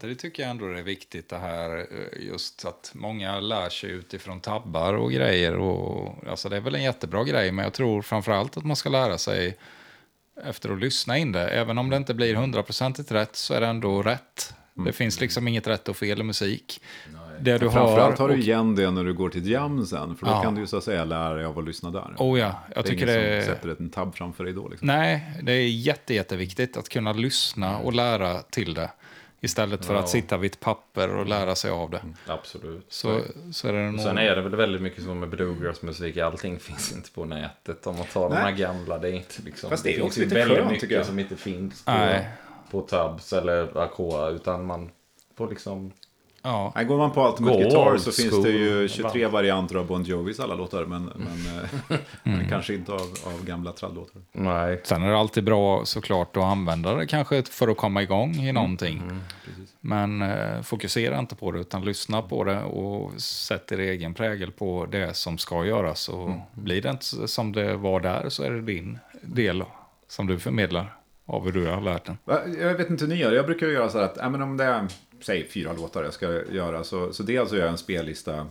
Samtidigt tycker jag ändå det är viktigt det här eh, just att många lär sig utifrån tabbar och grejer. Och, alltså det är väl en jättebra grej, men jag tror framförallt att man ska lära sig efter att lyssna in det. Även om det inte blir hundraprocentigt rätt så är det ändå rätt. Det finns liksom inget rätt och fel i musik. Det du Framförallt har du igen det när du går till jam sen. För då Ja. kan du ju så att säga lära dig av att lyssna där. Oh ja, jag det är tycker ingen det som sätter en tabb framför dig då. Liksom. Nej, det är jätte, jätteviktigt att kunna lyssna och lära till det. Istället för Ja. att sitta vid ett papper och lära sig av det. Absolut. Så, så är det nog... sen är det väl väldigt mycket som med bluegrassmusik, allting finns inte på nätet. Om man tar de här Nej. gamla, det är inte liksom... Fast det är finns också lite väldigt skönt, mycket som inte finns på, Nej. på tabs eller Akoa, utan man får liksom... Ja. Går man på Ultimate Gå Guitar så finns det ju 23 varianter av Bon Jovis alla låtar. Men, men, eh, Mm. men kanske inte av, av gamla trallåtar. Nej. Sen är det alltid bra såklart att använda det kanske för att komma igång i någonting. Men eh, fokusera inte på det utan lyssna på det och sätt er egen prägel på det som ska göras. Och blir det inte som det var där så är det din del som du förmedlar av hur du har lärt den. Jag vet inte hur ni gör. Jag brukar göra så här att ja, men om det är säg, fyra låtar jag ska göra. Så, så dels så gör jag en spellista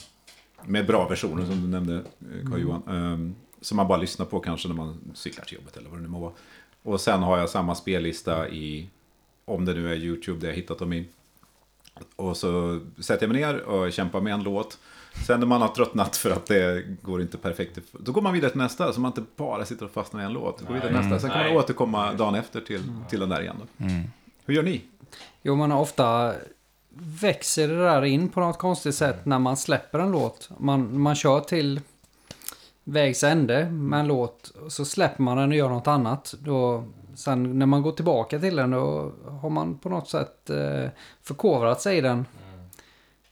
med bra versioner som du nämnde eh, Carl-Johan. ehm, som man bara lyssnar på kanske när man cyklar till jobbet eller vad det nu må vara. Och sen har jag samma spellista i, om det nu är YouTube det jag hittat dem i. Och så sätter jag mig ner och kämpar med en låt. Sen när man har tröttnat för att det går inte perfekt, då går man vidare till nästa. Så man inte bara sitter och fastnar i en låt. Går vidare till nästa. Sen kan man återkomma dagen efter till, till den där igen. Då. Hur gör ni? Jo, men ofta växer det där in på något konstigt sätt när man släpper en låt. Man, man kör till vägs ände med en låt och så släpper man den och gör något annat. Då, sen när man går tillbaka till den då har man på något sätt eh, förkovrat sig i den.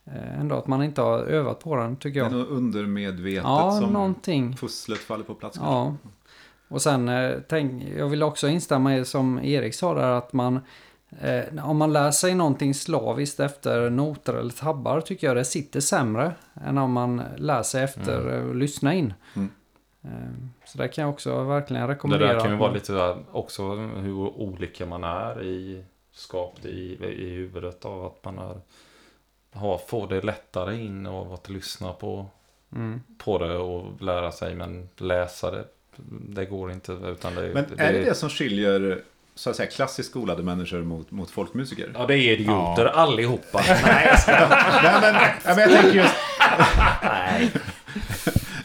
Eh, ändå att man inte har övat på den tycker Det är jag. något undermedvetet Ja, som någonting. pusslet faller på plats. kanske. Ja. Och sen, eh, tänk, jag vill också instämma i som Erik sa där att man eh, om man lär sig någonting slaviskt efter noter eller tabbar tycker jag det sitter sämre än om man lär sig efter mm. att lyssna in. Mm. Eh, så det kan jag också verkligen Det rekommendera. där kan ju vara man- lite också hur olika man är i skapt i, i huvudet av att man är, har, får det lättare in av att lyssna på, Mm. på det och lära sig men läsa det det går inte utan det, Men är det det som skiljer så att säga, klassiskt skolade människor mot, mot folkmusiker? Ja det är idioter allihopa. Nej, jag ska... Nej, men, ja, men jag tänker just...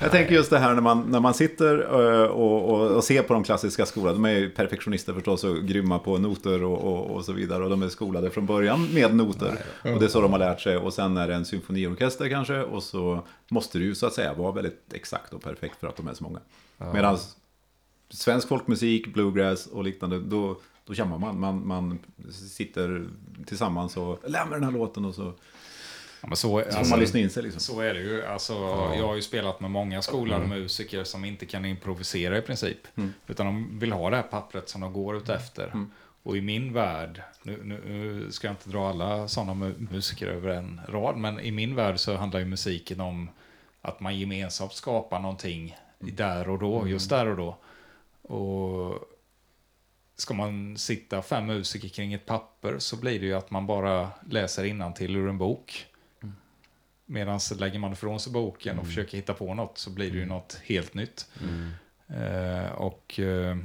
Jag tänker just det här när man, när man sitter eh, och, och, och ser på de klassiska skolorna. De är ju perfektionister förstås och grymma på noter och, och, och så vidare. Och de är skolade från början med noter. Och det är så de har lärt sig. Och sen är det en symfoniorkester kanske. Och så måste det ju så att säga vara väldigt exakt och perfekt för att de är så många. Medan svensk folkmusik, bluegrass och liknande, då, då jammar man. man. Man sitter tillsammans och lär mig den här låten och så, Ja, så, så alltså, man lyssna in sig. Liksom. så är det ju. Alltså, Jag har ju spelat med många skolade musiker som inte kan improvisera i princip. Utan de vill ha det här pappret som de går ut efter. Och i min värld, nu, nu, ska jag inte dra alla sådana mu- musiker över en rad, men i min värld så handlar ju musiken om att man gemensamt skapar någonting där och då, just där och då. Och ska man sitta fem musiker kring ett papper så blir det ju att man bara läser till ur en bok. Medan lägger man ifrån sig boken och försöker hitta på något så blir det ju något helt nytt. Eh, och eh,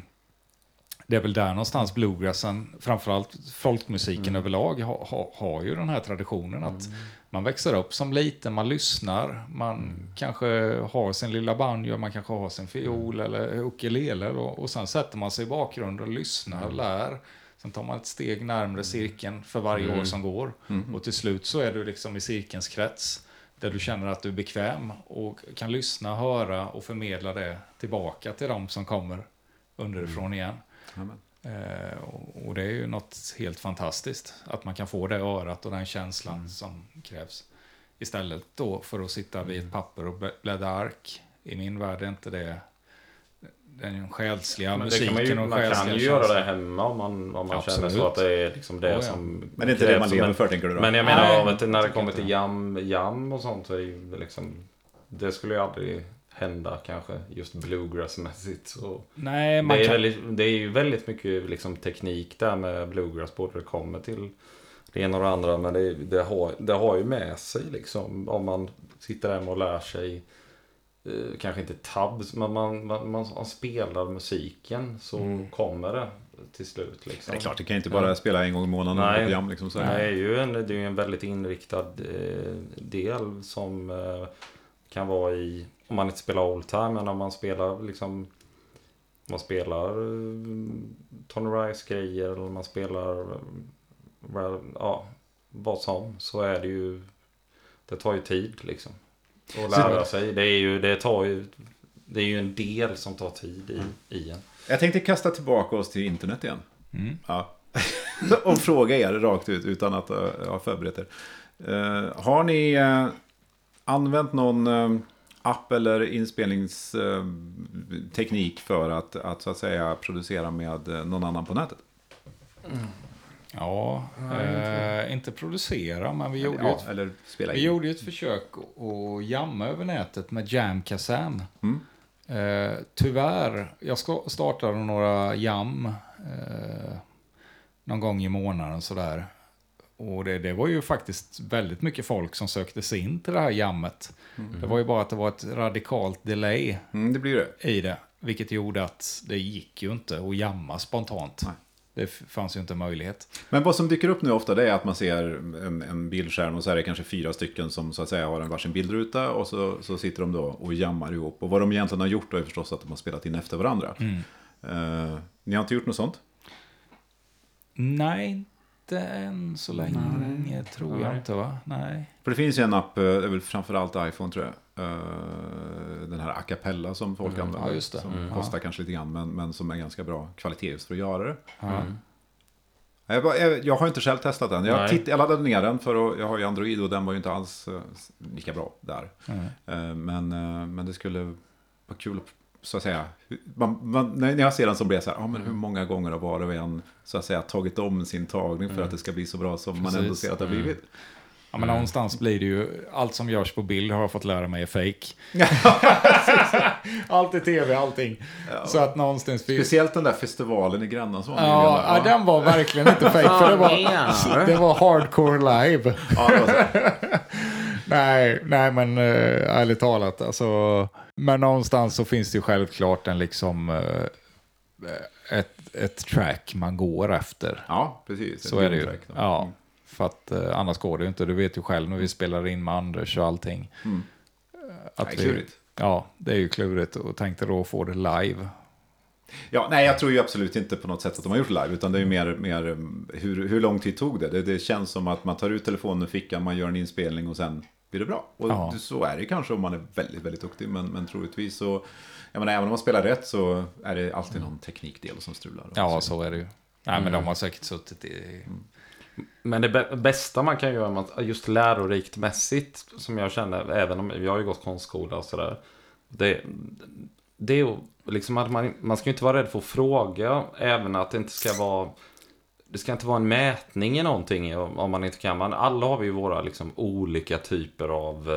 det är väl där någonstans bluegrassen, framförallt folkmusiken Mm. överlag, ha, ha, har ju den här traditionen att man växer upp som liten, man lyssnar, man Mm. kanske har sin lilla banjo, man kanske har sin fiol Mm. eller ukulele och, och sen sätter man sig i bakgrunden och lyssnar, Mm. lär. Sen tar man ett steg närmare cirkeln för varje år som går. Mm. Och till slut så är du liksom i cirkelns krets. Där du känner att du är bekväm och kan lyssna, höra och förmedla det tillbaka till de som kommer underifrån igen. Amen. Eh, och, och det är ju något helt fantastiskt. Att man kan få det örat och den känslan som krävs. Istället då för att sitta vid ett papper och blä- bläddra ark. I min värld är inte det den själsliga Men det musiken kan man ju, och man kan ju göra det hemma om man, om man känner så att det är liksom det Oh, ja. som Men det är inte det man lever för tänker du då? Men jag menar, Nej, av att när det jag kommer till jam, jam och sånt så är det ju liksom... Det skulle ju aldrig hända kanske, just bluegrassmässigt. Så Nej, man det, är kan... väldigt, det är ju väldigt mycket liksom, teknik där med bluegrass, både det kommer till det ena och det andra. Men det, det, har, det har ju med sig liksom, om man sitter där och lär sig eh, kanske inte tabs, men man, man, man, man spelar musiken så Mm. kommer det till slut. Liksom. Det är klart, det kan inte bara spela en gång i månaden Nej. på jam liksom. Så Nej, det är ju en, det är ju en väldigt inriktad eh, del som eh, kan vara i, om man inte spelar old time, men om man spelar liksom om man spelar eh, Tony Rice-grejer eller om man spelar eh, well, ja, vad som så är det ju det tar ju tid liksom. Att lära sig. Det är ju, det tar ju det är ju en del som tar tid i, i en. Jag tänkte kasta tillbaka oss till internet igen. Mm. Ja. och fråga er rakt ut utan att ha förberett er. Eh, har ni eh, använt någon eh, app eller inspelningsteknik för att, att så att säga producera med eh, någon annan på nätet? Ja, eh, inte producera, men vi gjorde, ja, ett, eller spela vi in? gjorde ett försök att jamma över nätet med Jam Kazan. Mm. Eh, tyvärr, jag ska, startade några jam eh, någon gång i månaden sådär. Och det, det var ju faktiskt väldigt mycket folk som sökte sig in till det här jammet. Det var ju bara att det var ett radikalt delay Mm, det blir det. i det. Vilket gjorde att det gick ju inte att jamma spontant. Nej. Det fanns ju inte möjlighet. Men vad som dyker upp nu ofta det är att man ser en, en bildskärm och så är det kanske fyra stycken som så att säga har en varsin bildruta och så, så sitter de då och jammar ihop. Och vad de egentligen har gjort då är förstås att de har spelat in efter varandra. Eh, ni har inte gjort något sånt? Nej, inte än så länge tror jag Nej. inte va? Nej. För det finns ju en app, eh, väl framförallt iPhone tror jag. Eh, Den här a cappella som folk använder. Mm. ja, just det. Som Mm. kostar kanske lite grann men, men som är ganska bra kvalitet just för att göra det. Ja. Jag, bara- jag, jag har inte själv testat den. Jag, Nej. titt, jag laddade ner den för att jag har ju Android och den var ju inte alls eh, lika bra där. Mm. Men, men det skulle vara kul att så att säga. Man, man, när jag ser den så blir jag så här, ah, men hur många gånger har var och en så att säga tagit om sin tagning för att det ska bli så bra som man ändå Precis. ser att det har blivit. Ja, men någonstans blir det ju, allt som görs på bild har jag fått lära mig är fake. allt i tv, allting. Så att någonstans... Speciellt den där festivalen i Gränna som var Ja, ja, den var verkligen inte fake, för det var, det var hardcore live. Ja, det var så. Nej, nej men äh, ärligt talat, alltså. Men någonstans så finns det ju självklart en liksom eh, ett, ett track man går efter. ja precis. Så är det ju. Ja, för att eh, annars går det ju inte. Du vet ju själv när vi spelar in med Anders och allting. Mm. eh, Att Nej, vi, klurigt. ja, det är ju klurigt och tänkte då få det live. Ja, nej, jag tror ju absolut inte på något sätt att de har gjort live, utan det är ju mer, mer um, hur, hur lång tid tog det? det? Det känns som att man tar ut telefonen ur fickan, man gör en inspelning och sen blir det bra. Och Ja. så är det kanske om man är väldigt, väldigt duktig, men, men troligtvis så, jag menar, även om man spelar rätt så är det alltid någon teknikdel som strular. Ja, så är det ju. Nej, men Mm. de har säkert suttit i... Men det bä- bästa man kan göra, just lärorikt mässigt, som jag känner, även om jag har ju gått konstskola och sådär. Det, det är ju liksom att man, man ska ju inte vara rädd för att fråga, även att det inte ska vara det ska inte vara en mätning i någonting om man inte kan. Man, alla har vi ju våra liksom, olika typer av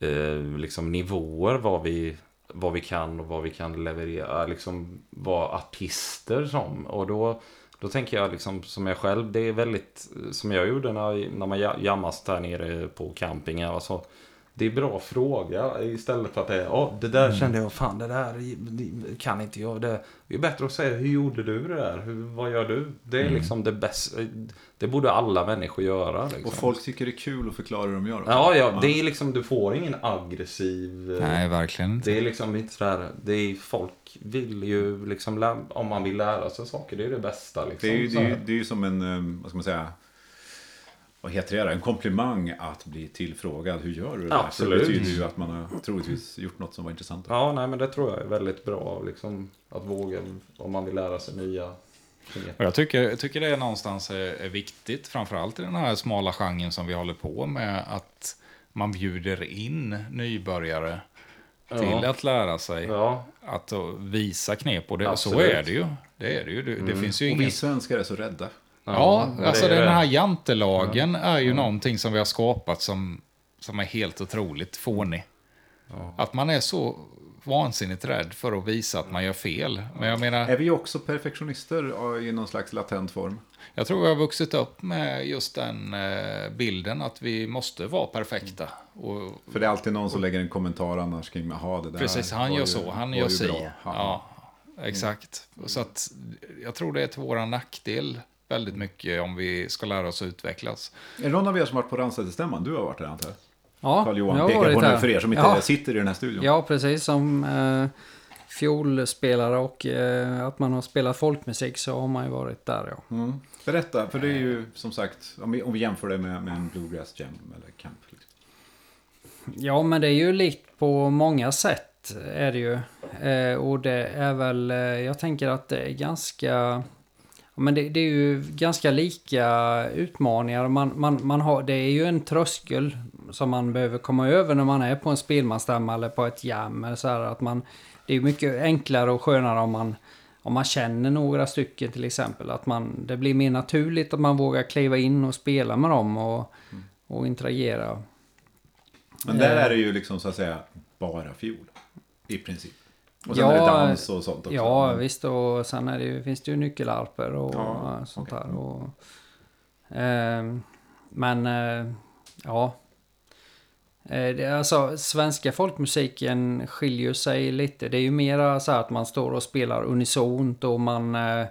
eh, eh liksom, nivåer. Vad vi, vad vi kan och vad vi kan leverera. Liksom vara artister som. Och då, då tänker jag liksom som jag själv. Det är väldigt som jag gjorde när, när man jammas där nere på campingar. Alltså, det är bra fråga istället för att det är, ja det där kände jag, fan det där det kan inte jag. Det, det är bättre att säga, hur gjorde du det där? Hur, vad gör du? Det är liksom det bästa. Det borde alla människor göra. Liksom. Och folk tycker det är kul att förklara hur de gör också. Ja, ja, det är liksom, du får ingen aggressiv... eh, Nej, verkligen inte. Det är liksom inte sådär, det är folk vill ju liksom, om man vill lära sig saker, det är det bästa liksom. Det är, ju, det, är, ju, det är ju som en, eh, vad ska man säga, vad heter det, en komplimang att bli tillfrågad. Hur gör du det där? Absolut. För det betyder ju att man har troligtvis gjort något som var intressant. Ja, nej men det tror jag är väldigt bra liksom, att våga om man vill lära sig nya. Och jag tycker, jag tycker det är någonstans är, viktigt, framförallt i den här smala genren som vi håller på med, att man bjuder in nybörjare till Ja. att lära sig Ja, att visa knep. Och det, så är det ju. Det är det ju. Det, det finns ju Och ingen... vi svenskar är så rädda. Ja, det alltså är den det. här jantelagen är ju någonting som vi har skapat som, som är helt otroligt fånig. Att man är så vansinnigt rädd för att visa att man gör fel. Men jag menar, Är vi också perfektionister ja, i någon slags latent form? jag tror jag har vuxit upp med just den eh, bilden att vi måste vara perfekta. Och För det är alltid någon som lägger en kommentar annars kring, jaha det där Precis, han gör ju- så, han gör si. Ja, exakt. Så att jag tror det är till våran nackdel väldigt mycket om vi ska lära oss att utvecklas. Är det någon av er som varit på Ransäterstämman? Du har varit där antar jag? Ja, Karl-Johan jag har pekar varit på där. för er som inte Ja. sitter i den här studion. Ja, precis. Som eh, fiolspelare och eh, att man har spelat folkmusik så har man ju varit där ja. Mm. Berätta, för det är ju som sagt, om vi, om vi jämför det med, med en bluegrass jam eller camp. Liksom. Ja, men det är ju likt på många sätt är det ju. Eh, och det är väl, eh, jag tänker att det är ganska... Men det, det är ju ganska lika utmaningar. Man, man, man har, det är ju en tröskel som man behöver komma över när man är på en spelmansstämma eller på ett jam. Eller så här, att man, det är mycket enklare och skönare om man, om man känner några stycken till exempel. Att man, det blir mer naturligt att man vågar kliva in och spela med dem och, och interagera. Men där Eh. är det ju liksom så att säga bara fiol. I princip. Och sen Ja, är det dans och sånt också. Ja, Mm. visst. Och sen är det ju, finns det ju nyckelarper och Ja, eh, sånt okej. där. Och, ehm, men, eh, ja. Eh, det, alltså, svenska folkmusiken skiljer sig lite. Det är ju mera så här att man står och spelar unisont och man... eh, eh,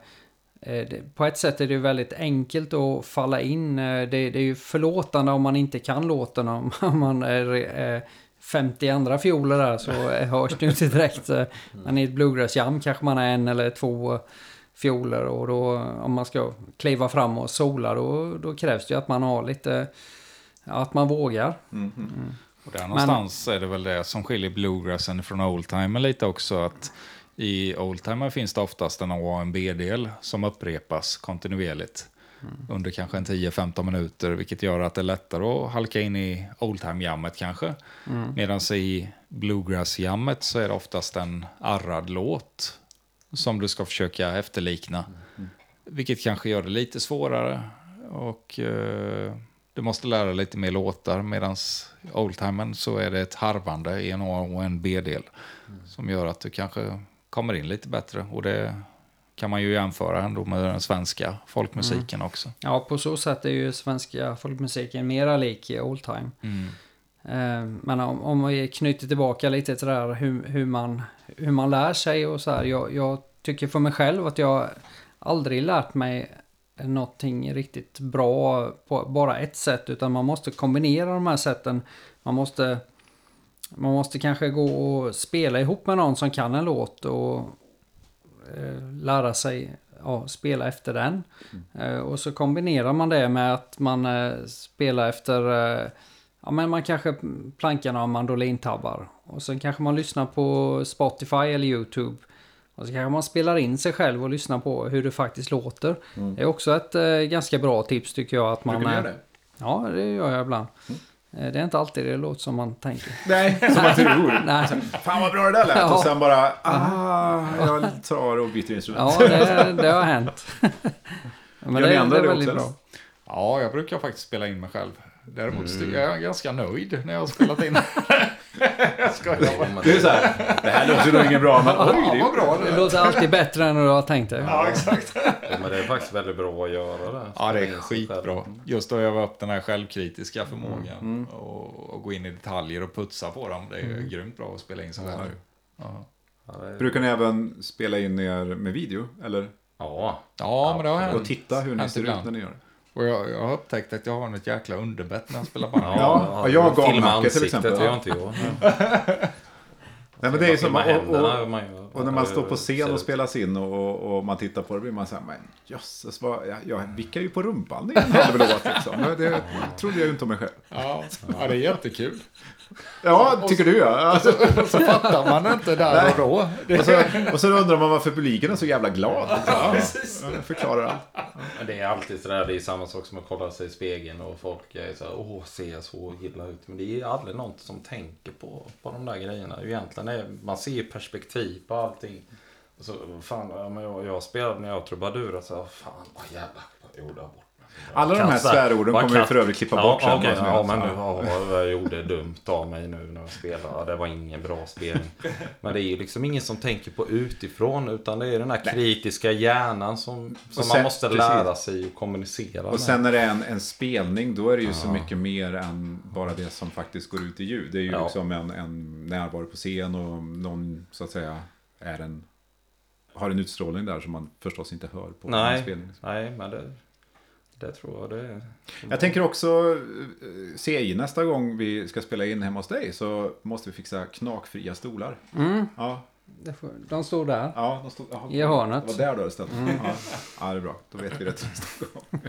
det, på ett sätt är det ju väldigt enkelt att falla in. Eh, Det, det är ju förlåtande om man inte kan låten. Om man är eh, 50 andra fioler där så hörs det ju inte direkt. Eh, Men i ett bluegrass-jam kanske man är en eller två fioler och då om man ska kliva fram och sola då, då krävs det ju att man har lite... Att man vågar. Mm, mm. Och där någonstans är det väl det som skiljer bluegrassen från oldtimer lite också. att I oldtimer finns det oftast en A och en B-del som upprepas kontinuerligt. Under kanske en 10-15 minuter, vilket gör att det är lättare att halka in i oldtime-jammet kanske. Medan i bluegrass-jammet så är det oftast en arrad låt som du ska försöka efterlikna. Vilket kanske gör det lite svårare. Och eh, du måste lära dig lite mer låtar. Medan oldtimern så är det ett harvande i en A och en B-del. Som gör att du kanske kommer in lite bättre. Och det kan man ju jämföra ändå med den svenska folkmusiken också. Ja, på så sätt är ju svenska folkmusiken mera lik oldtime. Eh, Men om, om vi knyter tillbaka lite till det här hur, hur, man, hur man lär sig och så här. Jag, jag tycker för mig själv att jag aldrig lärt mig någonting riktigt bra på bara ett sätt. Utan man måste kombinera de här sätten. Man måste, man måste kanske gå och spela ihop med någon som kan en låt och lära sig ja, spela efter den. Eh, och så kombinerar man det med att man eh, spelar efter eh, Ja men man kanske plankar några mandolintabbar. Och sen kanske man lyssnar på Spotify eller YouTube. Och så kanske man spelar in sig själv och lyssnar på hur det faktiskt låter. Det är också ett eh, ganska bra tips tycker jag. Att man, Brukar du eh, göra det? Ja, det gör jag ibland. Eh, Det är inte alltid det låter som man tänker. Nej, som man tror. Nej, Fan vad bra det där lät. Ja. Och sen bara, ah, jag tar och byter instrument. ja det, det har hänt. Men ni andra det väldigt också? Ja, jag brukar faktiskt spela in mig själv. Däremot tycker jag jag är ganska nöjd när jag har spelat in. Jag skojar bara. Det är så här, det här låter nog inget bra, men oj, det är vad bra Det låter alltid bättre än du har tänkt dig. Ja, exakt. Ja, men det är faktiskt väldigt bra att göra det. Ja, det är skitbra. Just att öva upp den här självkritiska förmågan och, och gå in i detaljer och putsa på dem. Det är grymt bra att spela in sig själv. Ja. Ja, det- Brukar ni även spela in er med video? Eller? Ja, ja, men det har hänt. Och titta hur ni ser ut när ni gör det? Och jag, jag har upptäckt att jag har ett jäkla underbett när jag spelar band. Ja, och jag gav filma Nacke till ansiktet, exempel. Det gör inte jag. Nej, men det är som, Filma och, och, man gör- och när man står på scen ser och spelas in och, och, och man tittar på det blir man så här, men jösses, vad, jag, jag vickar ju på rumpan i en halv låt liksom. Det trodde jag ju inte om mig själv. Ja, ja, det är jättekul. Ja, tycker du ja. Alltså, Så fattar man inte där och då. Det, och, så, och så undrar man varför publiken är så jävla glad. Liksom. Ja, förklarar allt. Det är alltid sådär, det är samma sak som att kolla sig i spegeln och folk är så här, åh, ser jag så illa ut? Men det är aldrig någon som tänker på, på de där grejerna. Egentligen är, man ser perspektiv på allting. Och Så, fan, ja, men jag, jag spelade när jag trubadur, så fan, vad jävlar, jag gjorde jag bort mig. Alla de här svärorden kommer vi för övrigt klippa ja, bort sen. okej, vad som ja, men Ja. ja, jag gjorde dumt av mig nu när jag spelade. Ja, det var ingen bra spelning. Men det är ju liksom ingen som tänker på utifrån. Utan det är den här kritiska hjärnan som, som sen- man måste precis. lära sig att kommunicera Och med. sen när det är en, en spelning, då är det ju så mycket mer än bara det som faktiskt går ut i ljud. Det är ju Ja. liksom en, en närvaro på scen och någon, så att säga, är en, har en utstrålning där som man förstås inte hör på en Nej, spelning. nej, men det, det tror jag det är. Jag tänker också eh, CI nästa gång vi ska spela in hemma hos dig så måste vi fixa knakfria stolar. Mm, Ja, de står där. ja de stod, jaha, I hörnet. Det var där du hade ställt ja. ja, det är bra. Då vet vi rätt nästa gång.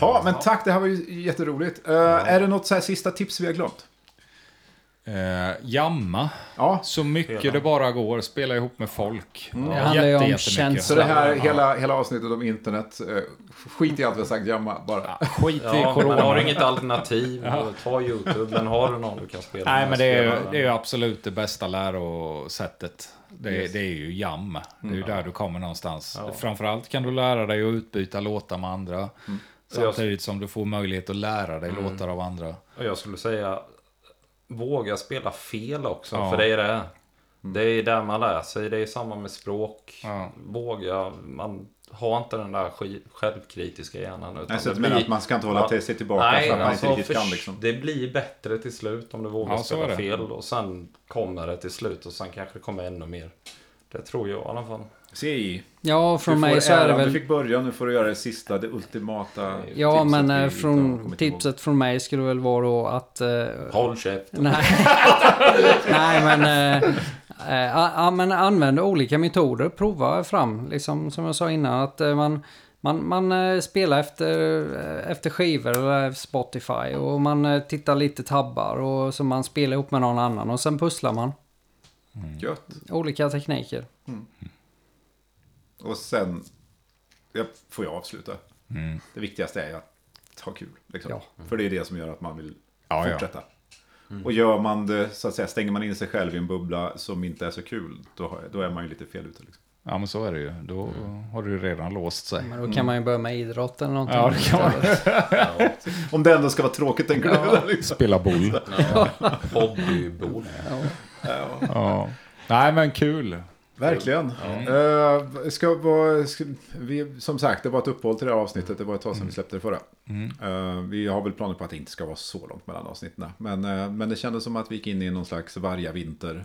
Ja, men tack. Det här var ju jätteroligt. Uh, Är det något så här sista tips vi har glömt? Eh, jamma Ja, så mycket Hela. det bara går. Spela ihop med folk. Det handlar ju om känsla. så det här hela, hela avsnittet om internet. eh, skit i allt vi har sagt, jamma bara. Skit i Ja, men corona. har du inget alternativ, ta YouTube. Men har du någon du kan spela Nej, med, men det är, ju, det är ju absolut det bästa lärosättet. Det, Yes. det är ju jam. Det är ju där du kommer någonstans. Ja. Framförallt kan du lära dig att utbyta låtar med andra. Samtidigt som du får möjlighet att lära dig låtar av andra. Och jag skulle säga våga spela fel också. Ja. För det är det. Det är där man lär sig. Det är samma med språk. Ja. Våga. Man har inte den där sk- självkritiska hjärnan. Utan Nej, så det menar blir- att man ska inte hålla till sig tillbaka Nej, för att man alltså, inte riktigt kan liksom. det blir bättre till slut om du vågar Ja, spela det. fel. Och sen kommer det till slut och sen kanske det kommer ännu mer. Det tror jag i alla fall. CI, Ja, från mig så är det äran. Du väl... fick börja, nu får du göra det sista, det ultimata Ja, tipset men eh, från tipset från mig skulle väl vara då att... eh, Håll käft. Nej, Nej men, eh, eh, ja, men använd olika metoder. Prova fram, liksom som jag sa innan. Att eh, man, man, man spelar efter, efter skivor eller Spotify. Och man tittar lite tabbar och så man spelar ihop med någon annan. Och sen pusslar man. Gött. Olika tekniker. Och sen ja, får jag avsluta. Mm. Det viktigaste är att ha kul. Liksom. Ja. För det är det som gör att man vill Ja, ja. fortsätta. Och gör man det, så att säga, stänger man in sig själv i en bubbla som inte är så kul, då, då är man ju lite fel ute. Liksom. Ja, men så är det ju. Då har du ju redan låst sig. Men då kan man ju börja med idrott eller någonting. Ja, det kan man. Om det ändå ska vara tråkigt, tänker du? Liksom. Spela boll. Ja. Hobbybord. Ja. Nej, men kul. Verkligen. Eh, ska vara, ska, vi, som sagt, det var ett uppehåll till det här avsnittet. Det var ett tag sedan vi släppte det förra. Eh, vi har väl planer på att det inte ska vara så långt mellan avsnitten. Men, eh, men det kändes som att vi gick in i någon slags vargavinter.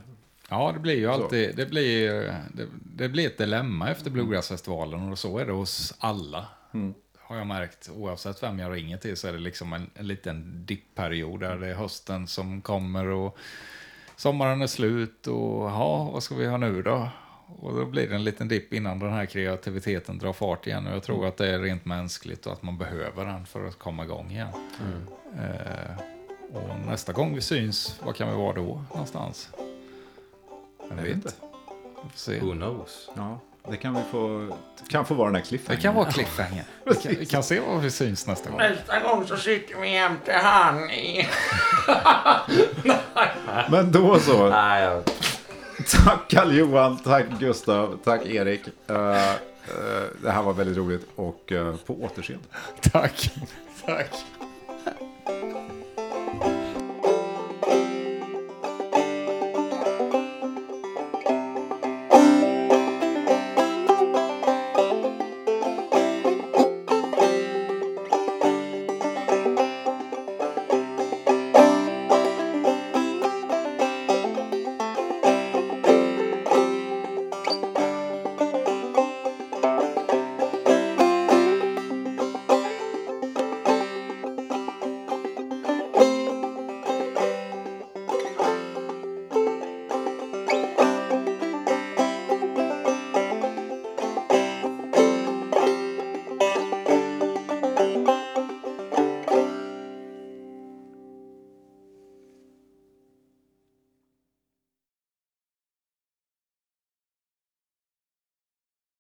Ja, det blir ju alltid, det blir, det, det blir ett dilemma efter Bluegrassfestivalen och så är det hos alla. Har jag märkt, oavsett vem jag ringer till så är det liksom en, en liten dippperiod där det är hösten som kommer och sommaren är slut och ja, vad ska vi ha nu då? Och då blir det en liten dipp innan den här kreativiteten drar fart igen och jag tror att det är rent mänskligt och att man behöver den för att komma igång igen. Eh, och nästa gång vi syns, vad kan vi vara då någonstans? Jag Jag vet inte. Vi får se. Who knows? Ja, det kan vi få, kan få vara den här Det cliffhangern. kan vara cliffhanger. Vi kan, vi kan se var vi syns nästa gång. Nästa gång så sitter vi jämte han i... Men då så. Nej, jag... Tack Karl-Johan, tack Gustav, tack Erik. Uh, uh, det här var väldigt roligt och uh, på återseende. Tack. Tack.